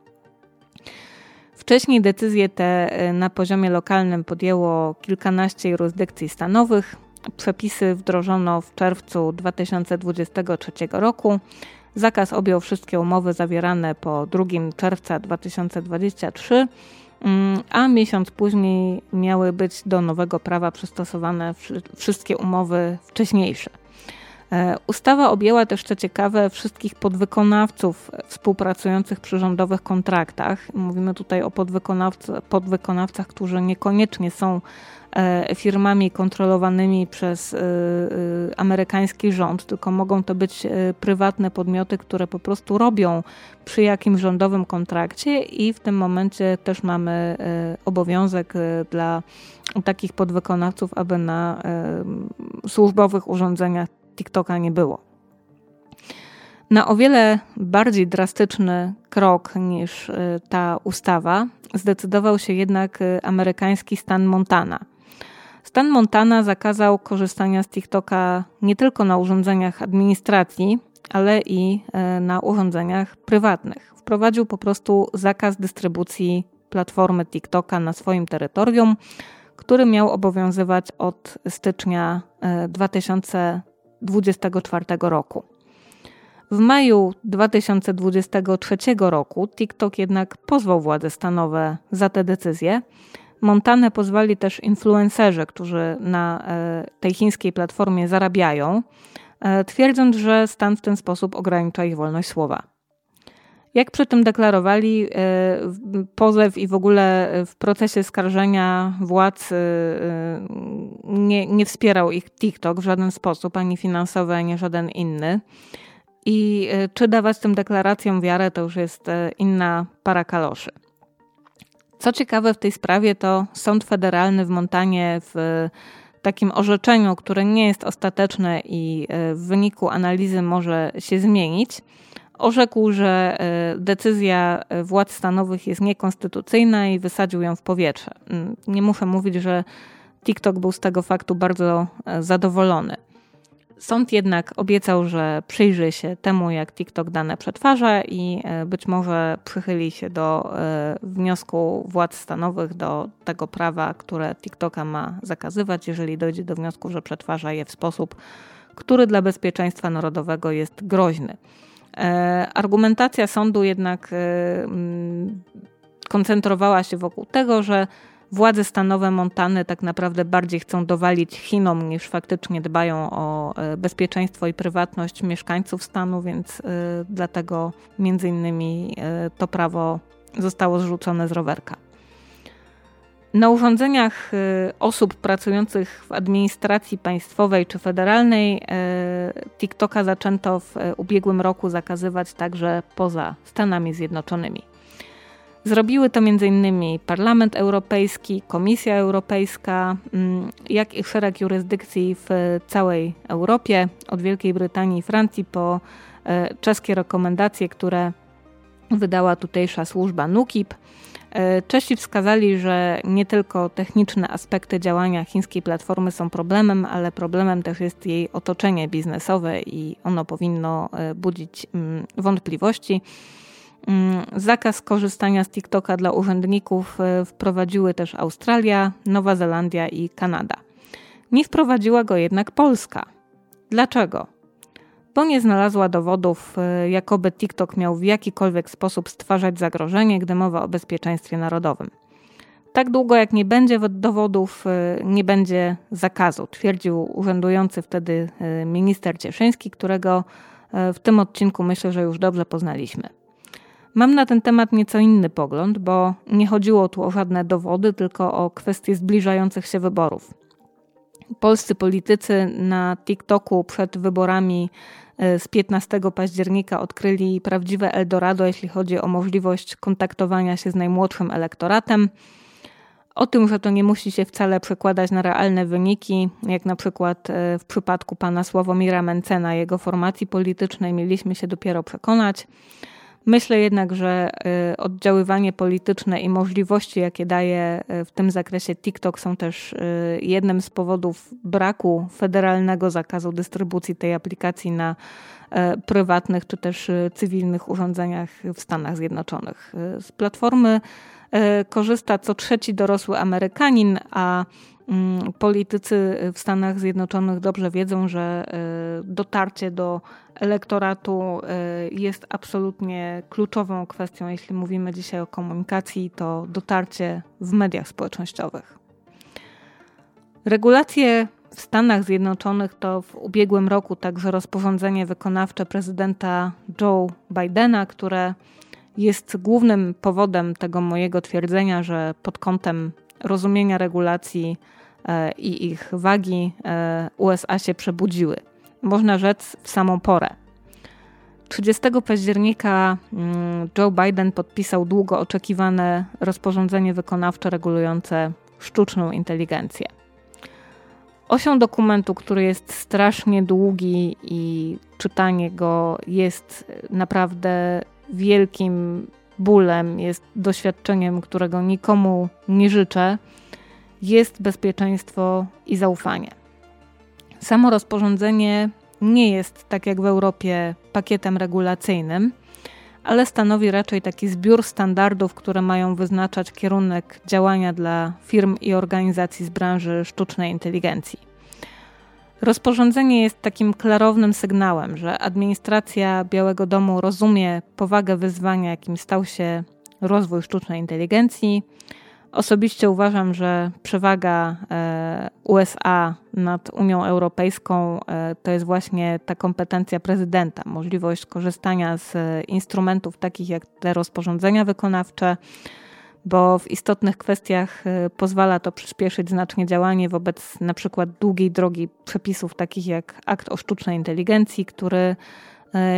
Wcześniej decyzje te e, na poziomie lokalnym podjęło kilkanaście jurysdykcji stanowych. Przepisy wdrożono w czerwcu 2023 roku. Zakaz objął wszystkie umowy zawierane po 2 czerwca 2023, mm, a miesiąc później miały być do nowego prawa przystosowane wszystkie umowy wcześniejsze. E, ustawa objęła też, co ciekawe, wszystkich podwykonawców współpracujących przy rządowych kontraktach. Mówimy tutaj o podwykonawcach, którzy niekoniecznie są firmami kontrolowanymi przez e, e, amerykański rząd, tylko mogą to być prywatne podmioty, które po prostu robią przy jakimś rządowym kontrakcie i w tym momencie też mamy obowiązek dla takich podwykonawców, aby na służbowych urządzeniach TikToka nie było. Na o wiele bardziej drastyczny krok niż ta ustawa zdecydował się jednak amerykański stan Montana – Stan Montana zakazał korzystania z TikToka nie tylko na urządzeniach administracji, ale i e, na urządzeniach prywatnych. Wprowadził po prostu zakaz dystrybucji platformy TikToka na swoim terytorium, który miał obowiązywać od stycznia 2024 e, roku. W maju 2023 roku TikTok jednak pozwał władze stanowe za tę decyzję, Montanę pozwali też influencerzy, którzy na e, tej chińskiej platformie zarabiają, e, twierdząc, że stan w ten sposób ogranicza ich wolność słowa. Jak przy tym deklarowali, e, pozew i w ogóle w procesie skarżenia władz nie, nie wspierał ich TikTok w żaden sposób, ani finansowy, ani żaden inny. I czy dawać tym deklaracjom wiarę, to już jest inna para kaloszy. Co ciekawe w tej sprawie, to Sąd Federalny w Montanie w takim orzeczeniu, które nie jest ostateczne i e, w wyniku analizy może się zmienić, orzekł, że e, decyzja władz stanowych jest niekonstytucyjna i wysadził ją w powietrze. Mm, nie muszę mówić, że TikTok był z tego faktu bardzo e, zadowolony. Sąd jednak obiecał, że przyjrzy się temu, jak TikTok dane przetwarza i e, być może przychyli się do e, wniosku władz stanowych do tego prawa, które TikToka ma zakazywać, jeżeli dojdzie do wniosku, że przetwarza je w sposób, który dla bezpieczeństwa narodowego jest groźny. E, argumentacja sądu jednak koncentrowała się wokół tego, że władze stanowe Montany tak naprawdę bardziej chcą dowalić Chinom niż faktycznie dbają o e, bezpieczeństwo i prywatność mieszkańców stanu, więc e, dlatego między innymi e, to prawo zostało zrzucone z rowerka. Na urządzeniach osób pracujących w administracji państwowej czy federalnej TikToka zaczęto w ubiegłym roku zakazywać także poza Stanami Zjednoczonymi. Zrobiły to m.in. Parlament Europejski, Komisja Europejska, mm, jak i szereg jurysdykcji w całej Europie, od Wielkiej Brytanii i Francji po e, czeskie rekomendacje, które wydała tutejsza służba NUKIP. E, Czesi wskazali, że nie tylko techniczne aspekty działania chińskiej platformy są problemem, ale problemem też jest jej otoczenie biznesowe i ono powinno e, budzić mm, wątpliwości. Mm, zakaz korzystania z TikToka dla urzędników e, wprowadziły też Australia, Nowa Zelandia i Kanada. Nie wprowadziła go jednak Polska. Dlaczego? Bo nie znalazła dowodów, e, jakoby TikTok miał w jakikolwiek sposób stwarzać zagrożenie, gdy mowa o bezpieczeństwie narodowym. Tak długo jak nie będzie dowodów, e, nie będzie zakazu, twierdził urzędujący wtedy minister Cieszyński, którego w tym odcinku myślę, że już dobrze poznaliśmy. Mam na ten temat nieco inny pogląd, bo nie chodziło tu o żadne dowody, tylko o kwestie zbliżających się wyborów. Polscy politycy na TikToku przed wyborami e, z 15 października odkryli prawdziwe Eldorado, jeśli chodzi o możliwość kontaktowania się z najmłodszym elektoratem. O tym, że to nie musi się wcale przekładać na realne wyniki, jak na przykład e, w przypadku pana Sławomira Mencena, jego formacji politycznej, mieliśmy się dopiero przekonać. Myślę jednak, że y, oddziaływanie polityczne i możliwości, jakie daje y, w tym zakresie TikTok, są też y, jednym z powodów braku federalnego zakazu dystrybucji tej aplikacji na prywatnych czy też cywilnych urządzeniach w Stanach Zjednoczonych. Z platformy korzysta co trzeci dorosły Amerykanin, a politycy w Stanach Zjednoczonych dobrze wiedzą, że dotarcie do elektoratu y, jest absolutnie kluczową kwestią, jeśli mówimy dzisiaj o komunikacji, to dotarcie w mediach społecznościowych. Regulacje w Stanach Zjednoczonych to w ubiegłym roku także rozporządzenie wykonawcze prezydenta Joe Bidena, które jest głównym powodem tego mojego twierdzenia, że pod kątem rozumienia regulacji i ich wagi e, USA się przebudziły można rzec, w samą porę. 30 października mm, Joe Biden podpisał długo oczekiwane rozporządzenie wykonawcze regulujące sztuczną inteligencję. Osią dokumentu, który jest strasznie długi i czytanie go jest naprawdę wielkim bólem, jest doświadczeniem, którego nikomu nie życzę, jest bezpieczeństwo i zaufanie. Samo rozporządzenie nie jest, tak jak w Europie, pakietem regulacyjnym, ale stanowi raczej taki zbiór standardów, które mają wyznaczać kierunek działania dla firm i organizacji z branży sztucznej inteligencji. Rozporządzenie jest takim klarownym sygnałem, że administracja Białego Domu rozumie powagę wyzwania, jakim stał się rozwój sztucznej inteligencji Osobiście uważam, że przewaga e, USA nad Unią Europejską e, to jest właśnie ta kompetencja prezydenta, możliwość korzystania z instrumentów takich jak te rozporządzenia wykonawcze, bo w istotnych kwestiach e, pozwala to przyspieszyć znacznie działanie wobec na przykład długiej drogi przepisów takich jak akt o sztucznej inteligencji, który E,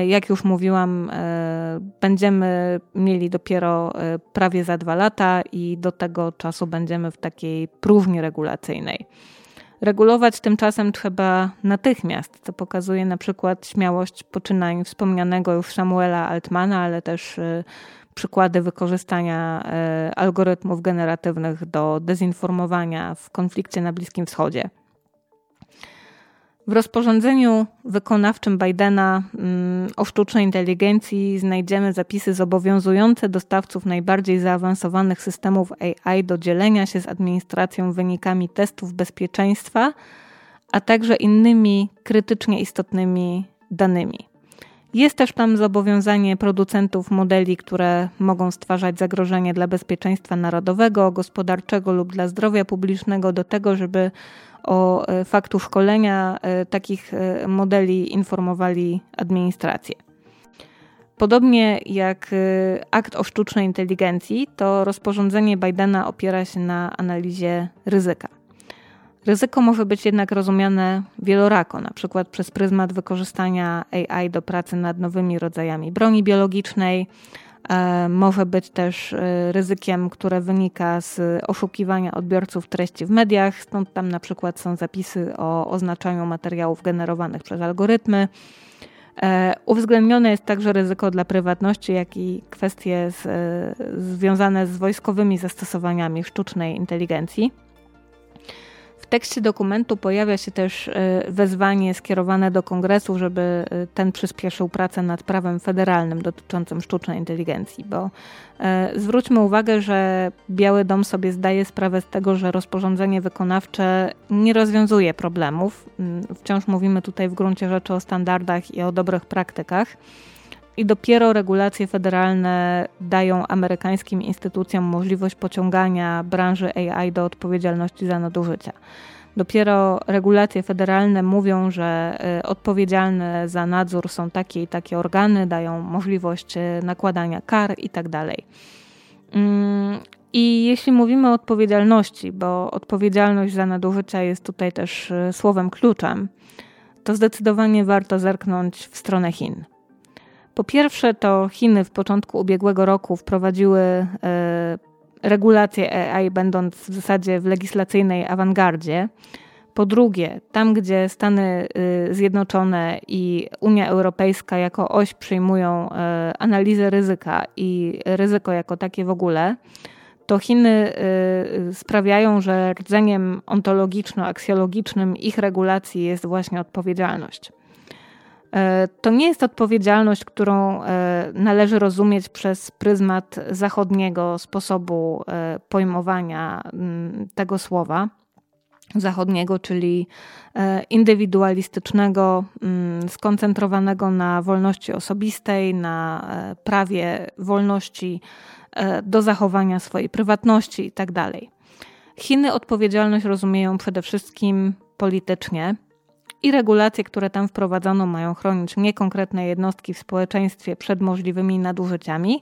jak już mówiłam, e, będziemy mieli dopiero e, prawie za dwa lata i do tego czasu będziemy w takiej próżni regulacyjnej. Regulować tymczasem trzeba natychmiast, co pokazuje na przykład śmiałość poczynań wspomnianego już Samuela Altmana, ale też przykłady wykorzystania algorytmów generatywnych do dezinformowania w konflikcie na Bliskim Wschodzie. W rozporządzeniu wykonawczym Bidena mm, o sztucznej inteligencji znajdziemy zapisy zobowiązujące dostawców najbardziej zaawansowanych systemów AI do dzielenia się z administracją wynikami testów bezpieczeństwa, a także innymi krytycznie istotnymi danymi. Jest też tam zobowiązanie producentów modeli, które mogą stwarzać zagrożenie dla bezpieczeństwa narodowego, gospodarczego lub dla zdrowia publicznego, do tego, żeby o e, faktu szkolenia e, takich e, modeli informowali administrację. Podobnie jak akt o sztucznej inteligencji, to rozporządzenie Bidena opiera się na analizie ryzyka. Ryzyko może być jednak rozumiane wielorako, na przykład przez pryzmat wykorzystania AI do pracy nad nowymi rodzajami broni biologicznej, Może być też ryzykiem, które wynika z oszukiwania odbiorców treści w mediach, stąd tam na przykład są zapisy o oznaczaniu materiałów generowanych przez algorytmy. E, uwzględnione jest także ryzyko dla prywatności, jak i kwestie z, e, związane z wojskowymi zastosowaniami sztucznej inteligencji tekście dokumentu pojawia się też e, wezwanie skierowane do kongresu, żeby e, ten przyspieszył pracę nad prawem federalnym dotyczącym sztucznej inteligencji, bo e, zwróćmy uwagę, że Biały Dom sobie zdaje sprawę z tego, że rozporządzenie wykonawcze nie rozwiązuje problemów. Mm, wciąż mówimy tutaj w gruncie rzeczy o standardach i o dobrych praktykach i dopiero regulacje federalne dają amerykańskim instytucjom możliwość pociągania branży AI do odpowiedzialności za nadużycia. Dopiero regulacje federalne mówią, że y, odpowiedzialne za nadzór są takie i takie organy, dają możliwość y, nakładania kar itd. Tak mm, I jeśli mówimy o odpowiedzialności, bo odpowiedzialność za nadużycia jest tutaj też y, słowem kluczem, to zdecydowanie warto zerknąć w stronę Chin. Po pierwsze, to Chiny w początku ubiegłego roku wprowadziły e, regulacje AI, będąc w zasadzie w legislacyjnej awangardzie. Po drugie, tam gdzie Stany y, Zjednoczone i Unia Europejska jako oś przyjmują e, analizę ryzyka i ryzyko jako takie w ogóle, to Chiny y, sprawiają, że rdzeniem ontologiczno-aksjologicznym ich regulacji jest właśnie odpowiedzialność. E, to nie jest odpowiedzialność, którą e, należy rozumieć przez pryzmat zachodniego sposobu e, pojmowania tego słowa. Zachodniego, czyli indywidualistycznego, skoncentrowanego na wolności osobistej, na prawie wolności do zachowania swojej prywatności itd. Tak Chiny odpowiedzialność rozumieją przede wszystkim politycznie i regulacje, które tam wprowadzono, mają chronić nie konkretne jednostki w społeczeństwie przed możliwymi nadużyciami,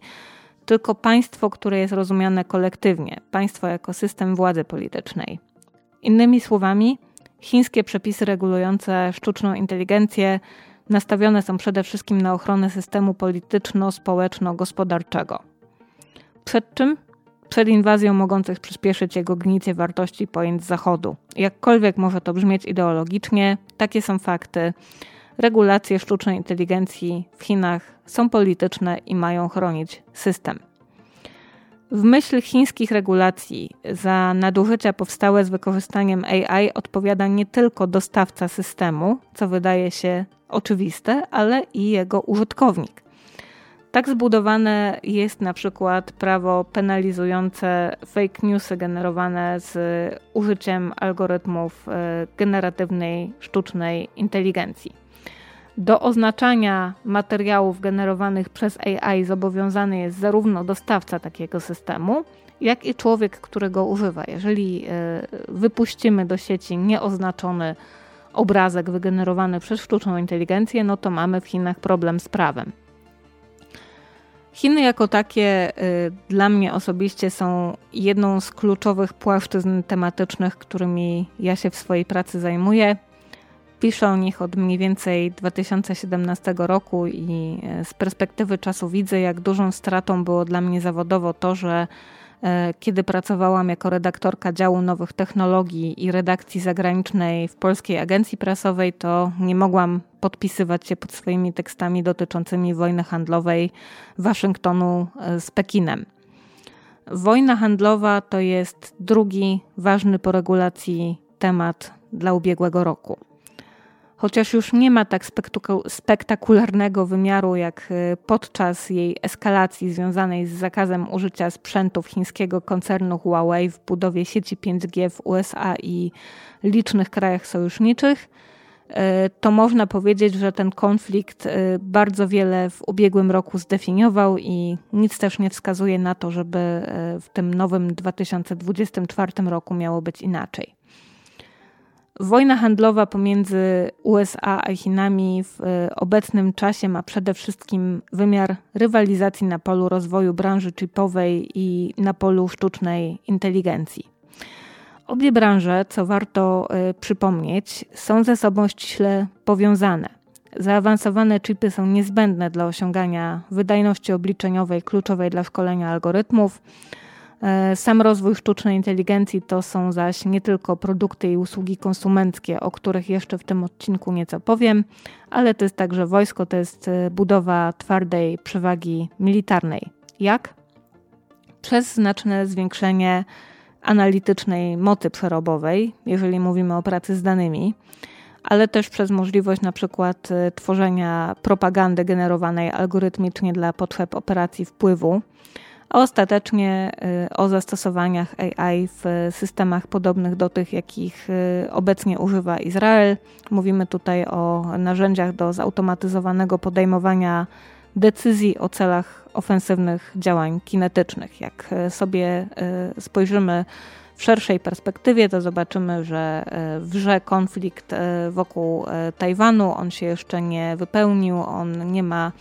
tylko państwo, które jest rozumiane kolektywnie, państwo jako system władzy politycznej. Innymi słowami, chińskie przepisy regulujące sztuczną inteligencję nastawione są przede wszystkim na ochronę systemu polityczno-społeczno-gospodarczego. Przed czym przed inwazją mogących przyspieszyć jego gnicie wartości pojęć Zachodu. Jakkolwiek może to brzmieć ideologicznie, takie są fakty. Regulacje sztucznej inteligencji w Chinach są polityczne i mają chronić system. W myśl chińskich regulacji za nadużycia powstałe z wykorzystaniem AI odpowiada nie tylko dostawca systemu, co wydaje się oczywiste, ale i jego użytkownik. Tak zbudowane jest na przykład prawo penalizujące fake newsy generowane z użyciem algorytmów e, generatywnej sztucznej inteligencji. Do oznaczania materiałów generowanych przez AI zobowiązany jest zarówno dostawca takiego systemu, jak i człowiek, którego używa. Jeżeli e, wypuścimy do sieci nieoznaczony obrazek wygenerowany przez sztuczną inteligencję, no to mamy w Chinach problem z prawem. Chiny jako takie y, dla mnie osobiście są jedną z kluczowych płaszczyzn tematycznych, którymi ja się w swojej pracy zajmuję. Piszę o nich od mniej więcej 2017 roku i y, z perspektywy czasu widzę, jak dużą stratą było dla mnie zawodowo to, że kiedy pracowałam jako redaktorka działu nowych technologii i redakcji zagranicznej w Polskiej Agencji Prasowej, to nie mogłam podpisywać się pod swoimi tekstami dotyczącymi wojny handlowej Waszyngtonu e, z Pekinem. Wojna handlowa to jest drugi ważny po regulacji temat dla ubiegłego roku chociaż już nie ma tak spektakularnego wymiaru jak y, podczas jej eskalacji związanej z zakazem użycia sprzętów chińskiego koncernu Huawei w budowie sieci 5G w USA i licznych krajach sojuszniczych, y, to można powiedzieć, że ten konflikt y, bardzo wiele w ubiegłym roku zdefiniował i nic też nie wskazuje na to, żeby w tym nowym 2024 roku miało być inaczej. Wojna handlowa pomiędzy USA a Chinami w e, obecnym czasie ma przede wszystkim wymiar rywalizacji na polu rozwoju branży chipowej i na polu sztucznej inteligencji. Obie branże, co warto y, przypomnieć, są ze sobą ściśle powiązane. zaawansowane chipy są niezbędne dla osiągania wydajności obliczeniowej kluczowej dla szkolenia algorytmów. E, sam rozwój sztucznej inteligencji to są zaś nie tylko produkty i usługi konsumenckie, o których jeszcze w tym odcinku nieco powiem, ale to jest także wojsko, to jest e, budowa twardej przewagi militarnej. Jak? Przez znaczne zwiększenie analitycznej mocy przerobowej, jeżeli mówimy o pracy z danymi, ale też przez możliwość na przykład e, tworzenia propagandy generowanej algorytmicznie dla potrzeb operacji wpływu a ostatecznie y, o zastosowaniach AI w systemach podobnych do tych, jakich y, obecnie używa Izrael. Mówimy tutaj o narzędziach do zautomatyzowanego podejmowania decyzji o celach ofensywnych działań kinetycznych. Jak y, sobie spojrzymy w szerszej perspektywie, to zobaczymy, że e, wrze konflikt e, wokół e, Tajwanu. On się jeszcze nie wypełnił, on nie ma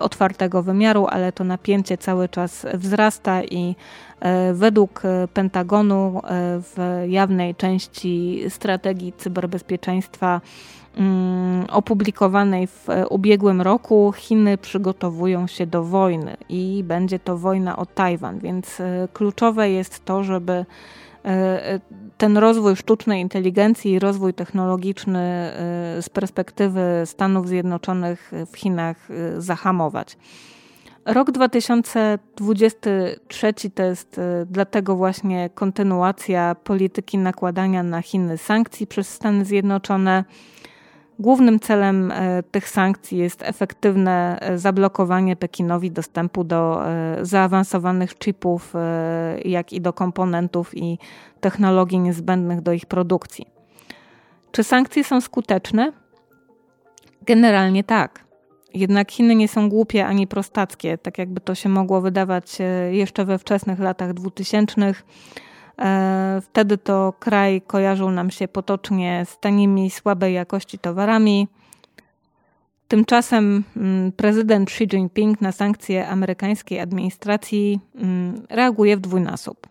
otwartego wymiaru, ale to napięcie cały czas wzrasta i według Pentagonu w jawnej części strategii cyberbezpieczeństwa opublikowanej w ubiegłym roku, Chiny przygotowują się do wojny i będzie to wojna o Tajwan, więc kluczowe jest to, żeby E, ten rozwój sztucznej inteligencji i rozwój technologiczny e, z perspektywy Stanów Zjednoczonych w Chinach e, zahamować. Rok 2023 to jest dlatego właśnie kontynuacja polityki nakładania na Chiny sankcji przez Stany Zjednoczone. Głównym celem e, tych sankcji jest efektywne e, zablokowanie Pekinowi dostępu do e, zaawansowanych chipów, jak i do komponentów i technologii niezbędnych do ich produkcji. Czy sankcje są skuteczne? Generalnie tak. Jednak Chiny nie są głupie ani prostackie, tak jakby to się mogło wydawać jeszcze we wczesnych latach 2000 E, wtedy to kraj kojarzył nam się potocznie z tanimi, słabej jakości towarami. Tymczasem mm, prezydent Xi Jinping na sankcje amerykańskiej administracji mm, reaguje w dwójnasób.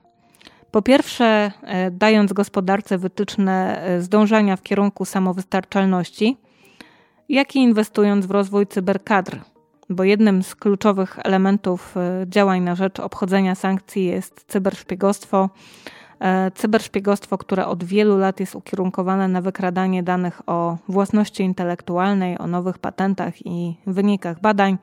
Po pierwsze, e, dając gospodarce wytyczne e, zdążania w kierunku samowystarczalności, jak i inwestując w rozwój cyberkadr, bo jednym z kluczowych elementów działań na rzecz obchodzenia sankcji jest cyberszpiegostwo E, cyberszpiegostwo, które od wielu lat jest ukierunkowane na wykradanie danych o własności intelektualnej, o nowych patentach i wynikach badań.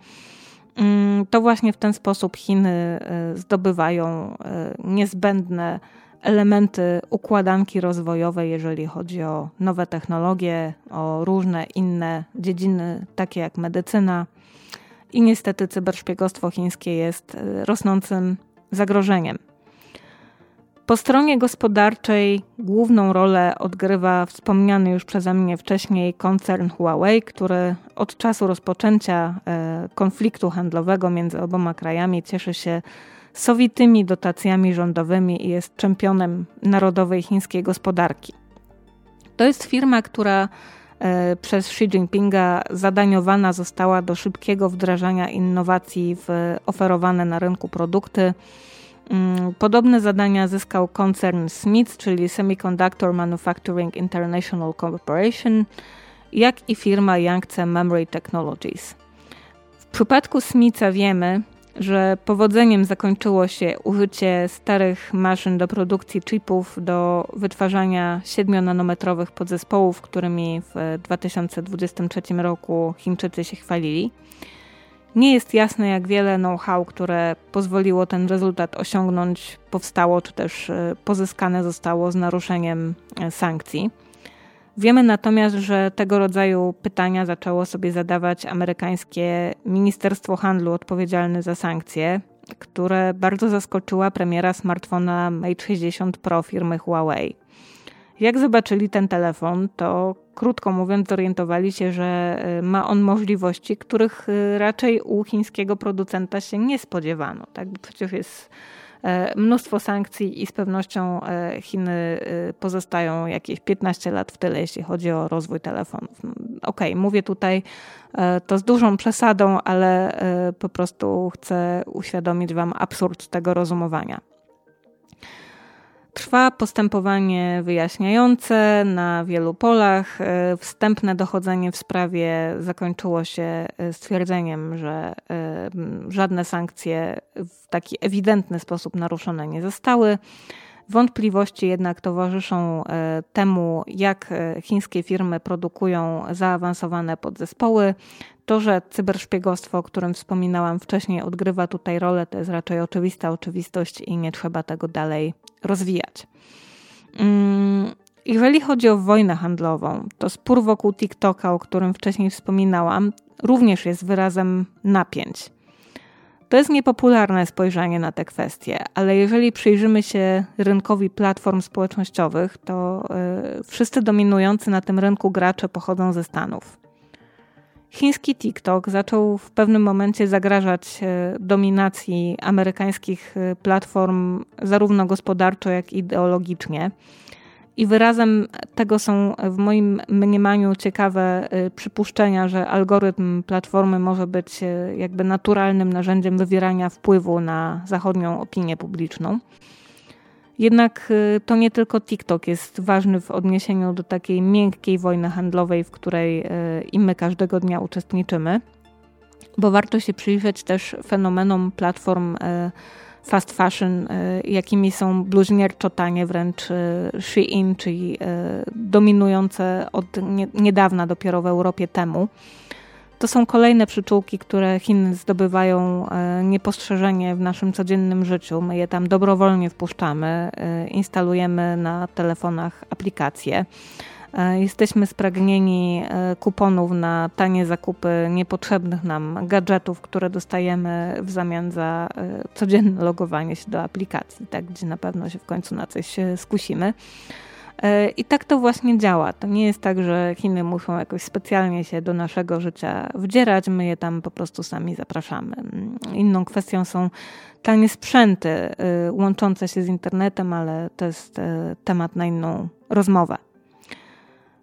Mm, to właśnie w ten sposób Chiny e, zdobywają e, niezbędne elementy układanki rozwojowej, jeżeli chodzi o nowe technologie, o różne inne dziedziny, takie jak medycyna. I niestety cyberszpiegostwo chińskie jest rosnącym zagrożeniem. Po stronie gospodarczej główną rolę odgrywa wspomniany już przeze mnie wcześniej koncern Huawei, który od czasu rozpoczęcia e, konfliktu handlowego między oboma krajami cieszy się sowitymi dotacjami rządowymi i jest czempionem narodowej chińskiej gospodarki. To jest firma, która e, przez Xi Jinpinga zadaniowana została do szybkiego wdrażania innowacji w oferowane na rynku produkty Mm, podobne zadania zyskał koncern Smith, czyli Semiconductor Manufacturing International Corporation, jak i firma Yangtze Memory Technologies. W przypadku Smitha wiemy, że powodzeniem zakończyło się użycie starych maszyn do produkcji chipów do wytwarzania 7-nanometrowych podzespołów, którymi w 2023 roku Chińczycy się chwalili. Nie jest jasne, jak wiele know-how, które pozwoliło ten rezultat osiągnąć, powstało czy też e, pozyskane zostało z naruszeniem e, sankcji. Wiemy natomiast, że tego rodzaju pytania zaczęło sobie zadawać amerykańskie Ministerstwo Handlu odpowiedzialne za sankcje, które bardzo zaskoczyła premiera smartfona Mate 60 Pro firmy Huawei. Jak zobaczyli ten telefon, to krótko mówiąc, zorientowali się, że y, ma on możliwości, których y, raczej u chińskiego producenta się nie spodziewano. Tak? Przecież jest mnóstwo sankcji i z pewnością e, Chiny y, pozostają jakieś 15 lat w tyle, jeśli chodzi o rozwój telefonów. No, okej, okay, mówię tutaj e, to z dużą przesadą, ale po prostu chcę uświadomić Wam absurd tego rozumowania. Trwa postępowanie wyjaśniające na wielu polach. Wstępne dochodzenie w sprawie zakończyło się stwierdzeniem, że żadne sankcje w taki ewidentny sposób naruszone nie zostały. Wątpliwości jednak towarzyszą e, temu, jak e, chińskie firmy produkują zaawansowane podzespoły. To, że cyberszpiegostwo, o którym wspominałam wcześniej, odgrywa tutaj rolę, to jest raczej oczywista oczywistość i nie trzeba tego dalej rozwijać. Mm, jeżeli chodzi o wojnę handlową, to spór wokół TikToka, o którym wcześniej wspominałam, również jest wyrazem napięć. To jest niepopularne spojrzenie na te kwestie, ale jeżeli przyjrzymy się rynkowi platform społecznościowych, to yy, wszyscy dominujący na tym rynku gracze pochodzą ze Stanów. Chiński TikTok zaczął w pewnym momencie zagrażać e, dominacji amerykańskich e, platform, zarówno gospodarczo, jak i ideologicznie. I wyrazem tego są w moim mniemaniu ciekawe y, przypuszczenia, że algorytm platformy może być y, jakby naturalnym narzędziem wywierania wpływu na zachodnią opinię publiczną. Jednak y, to nie tylko TikTok jest ważny w odniesieniu do takiej miękkiej wojny handlowej, w której i my każdego dnia uczestniczymy, bo warto się przyjrzeć też fenomenom platform fast fashion, y, jakimi są bluźnierczo tanie wręcz y, Shein, czyli y, dominujące od niedawna dopiero w Europie temu. To są kolejne przyczółki, które Chiny zdobywają niepostrzeżenie w naszym codziennym życiu. My je tam dobrowolnie wpuszczamy, instalujemy na telefonach aplikacje. E, jesteśmy spragnieni e, kuponów na tanie zakupy niepotrzebnych nam gadżetów, które dostajemy w zamian za e, codzienne logowanie się do aplikacji, tak, gdzie na pewno się w końcu na coś skusimy. I tak to właśnie działa. To nie jest tak, że Chiny muszą jakoś specjalnie się do naszego życia wdzierać, my je tam po prostu sami zapraszamy. Inną kwestią są tanie sprzęty łączące się z internetem, ale to jest temat na inną rozmowę.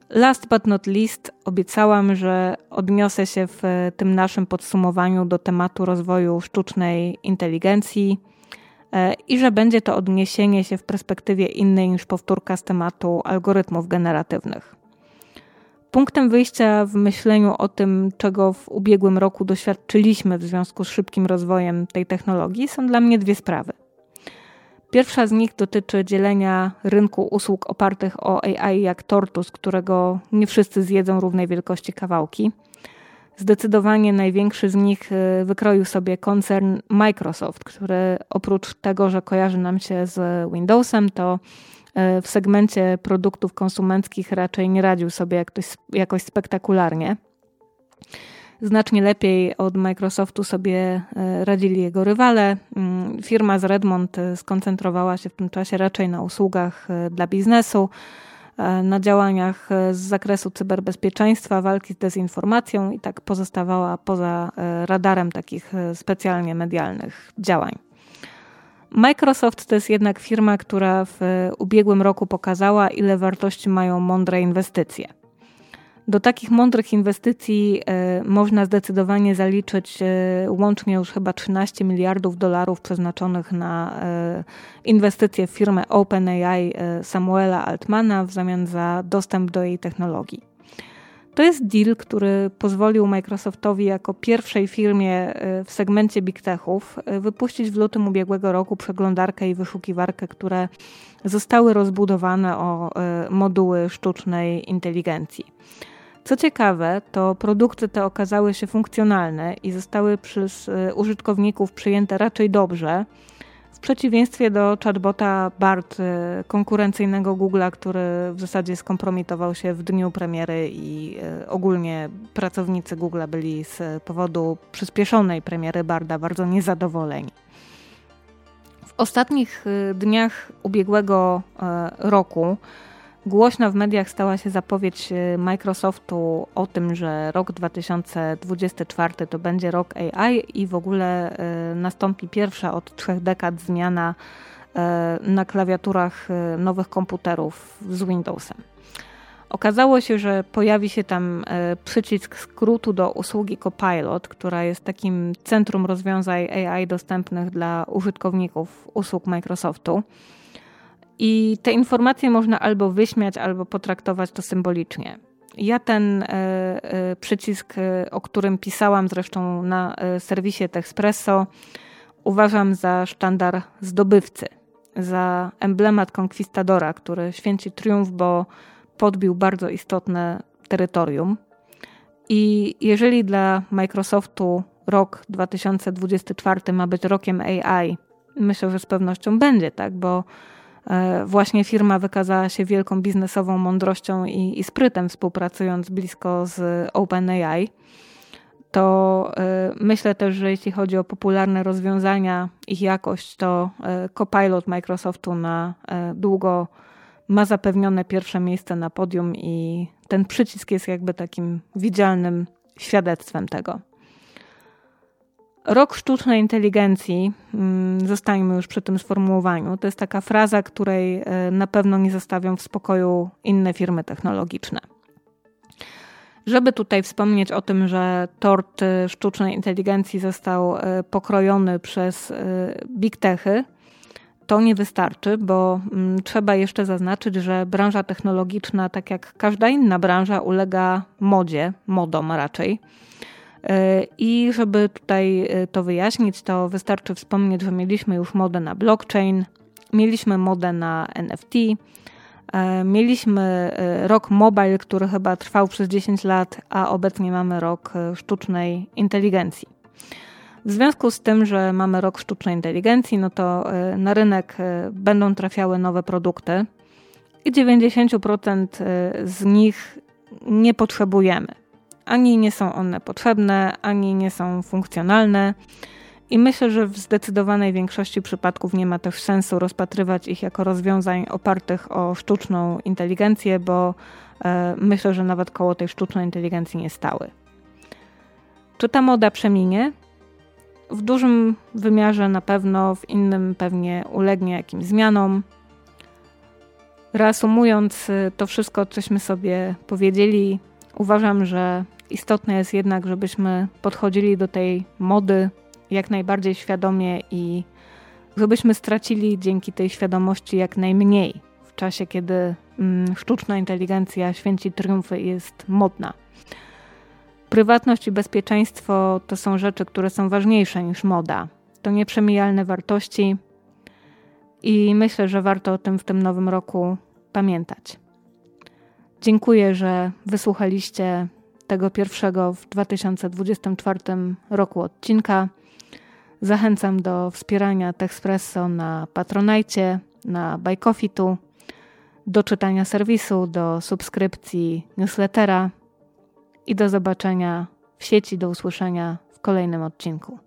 Last but not least, obiecałam, że odniosę się w tym naszym podsumowaniu do tematu rozwoju sztucznej inteligencji e, i że będzie to odniesienie się w perspektywie innej niż powtórka z tematu algorytmów generatywnych. Punktem wyjścia w myśleniu o tym, czego w ubiegłym roku doświadczyliśmy w związku z szybkim rozwojem tej technologii, są dla mnie dwie sprawy. Pierwsza z nich dotyczy dzielenia rynku usług opartych o AI jak tortu, z którego nie wszyscy zjedzą równej wielkości kawałki. Zdecydowanie największy z nich y, wykroił sobie koncern Microsoft, który oprócz tego, że kojarzy nam się z Windowsem, to y, w segmencie produktów konsumenckich raczej nie radził sobie jakoś, jakoś spektakularnie znacznie lepiej od Microsoftu sobie e, radzili jego rywale. Mm, firma z Redmond e, skoncentrowała się w tym czasie raczej na usługach e, dla biznesu, na działaniach z zakresu cyberbezpieczeństwa, walki z dezinformacją i tak pozostawała poza radarem takich specjalnie medialnych działań. Microsoft to jest jednak firma, która w ubiegłym roku pokazała, ile wartości mają mądre inwestycje. Do takich mądrych inwestycji e, można zdecydowanie zaliczyć e, łącznie już chyba 13 miliardów dolarów przeznaczonych na e, inwestycje w firmę OpenAI Samuela Altmana w zamian za dostęp do jej technologii. To jest deal, który pozwolił Microsoftowi jako pierwszej firmie w segmencie big techów wypuścić w lutym ubiegłego roku przeglądarkę i wyszukiwarkę, które zostały rozbudowane o moduły sztucznej inteligencji. Co ciekawe, to produkty te okazały się funkcjonalne i zostały przez y, użytkowników przyjęte raczej dobrze, w przeciwieństwie do chatbota BART y, konkurencyjnego Google'a, który w zasadzie skompromitował się w dniu premiery i y, ogólnie pracownicy Google'a byli z powodu przyspieszonej premiery Barda bardzo niezadowoleni. W ostatnich dniach ubiegłego roku Głośna w mediach stała się zapowiedź y, Microsoftu o tym, że rok 2024 to będzie rok AI i w ogóle y, nastąpi pierwsza od trzech dekad zmiana y, na klawiaturach nowych komputerów z Windowsem. Okazało się, że pojawi się tam przycisk skrótu do usługi Copilot, która jest takim centrum rozwiązań AI dostępnych dla użytkowników usług Microsoftu. I te informacje można albo wyśmiać, albo potraktować to symbolicznie. Ja ten e, e, przycisk, e, o którym pisałam zresztą na serwisie Texpresso, uważam za sztandar zdobywcy, za emblemat konkwistadora, który święci triumf, bo podbił bardzo istotne terytorium. I jeżeli dla Microsoftu rok 2024 ma być rokiem AI, myślę, że z pewnością będzie, tak, bo właśnie firma wykazała się wielką biznesową mądrością i, i sprytem, współpracując blisko z OpenAI. To e, myślę też, że jeśli chodzi o popularne rozwiązania, ich jakość, to e, Copilot Microsoftu na długo ma zapewnione pierwsze miejsce na podium i ten przycisk jest jakby takim widzialnym świadectwem tego. Rok sztucznej inteligencji, mm, zostańmy już przy tym sformułowaniu, to jest taka fraza, której e, na pewno nie zostawią w spokoju inne firmy technologiczne. Żeby tutaj wspomnieć o tym, że tort e, sztucznej inteligencji został e, pokrojony przez big techy, to nie wystarczy, bo mm, trzeba jeszcze zaznaczyć, że branża technologiczna, tak jak każda inna branża, ulega modzie, modom raczej. I żeby tutaj e, to wyjaśnić, to wystarczy wspomnieć, że mieliśmy już modę na blockchain, mieliśmy modę na NFT, e, mieliśmy e, rok mobile, który chyba trwał przez 10 lat, a obecnie mamy rok sztucznej inteligencji. W związku z tym, że mamy rok sztucznej inteligencji, no to na rynek będą trafiały nowe produkty i 90% z nich nie potrzebujemy ani nie są one potrzebne, ani nie są funkcjonalne. I myślę, że w zdecydowanej większości przypadków nie ma też sensu rozpatrywać ich jako rozwiązań opartych o sztuczną inteligencję, bo e, myślę, że nawet koło tej sztucznej inteligencji nie stały. Czy ta moda przeminie? W dużym wymiarze na pewno, w innym pewnie ulegnie jakimś zmianom. Reasumując e, to wszystko, cośmy sobie powiedzieli, uważam, że Istotne jest jednak, żebyśmy podchodzili do tej mody jak najbardziej świadomie i żebyśmy stracili dzięki tej świadomości jak najmniej w czasie, kiedy mm, sztuczna inteligencja święci triumfy jest modna. Prywatność i bezpieczeństwo to są rzeczy, które są ważniejsze niż moda. To nieprzemijalne wartości i myślę, że warto o tym w tym nowym roku pamiętać. Dziękuję, że wysłuchaliście tego pierwszego w 2024 roku odcinka. Zachęcam do wspierania Texpresso na Patronajcie, na Bajkofitu, do czytania serwisu, do subskrypcji newslettera i do zobaczenia w sieci, do usłyszenia w kolejnym odcinku.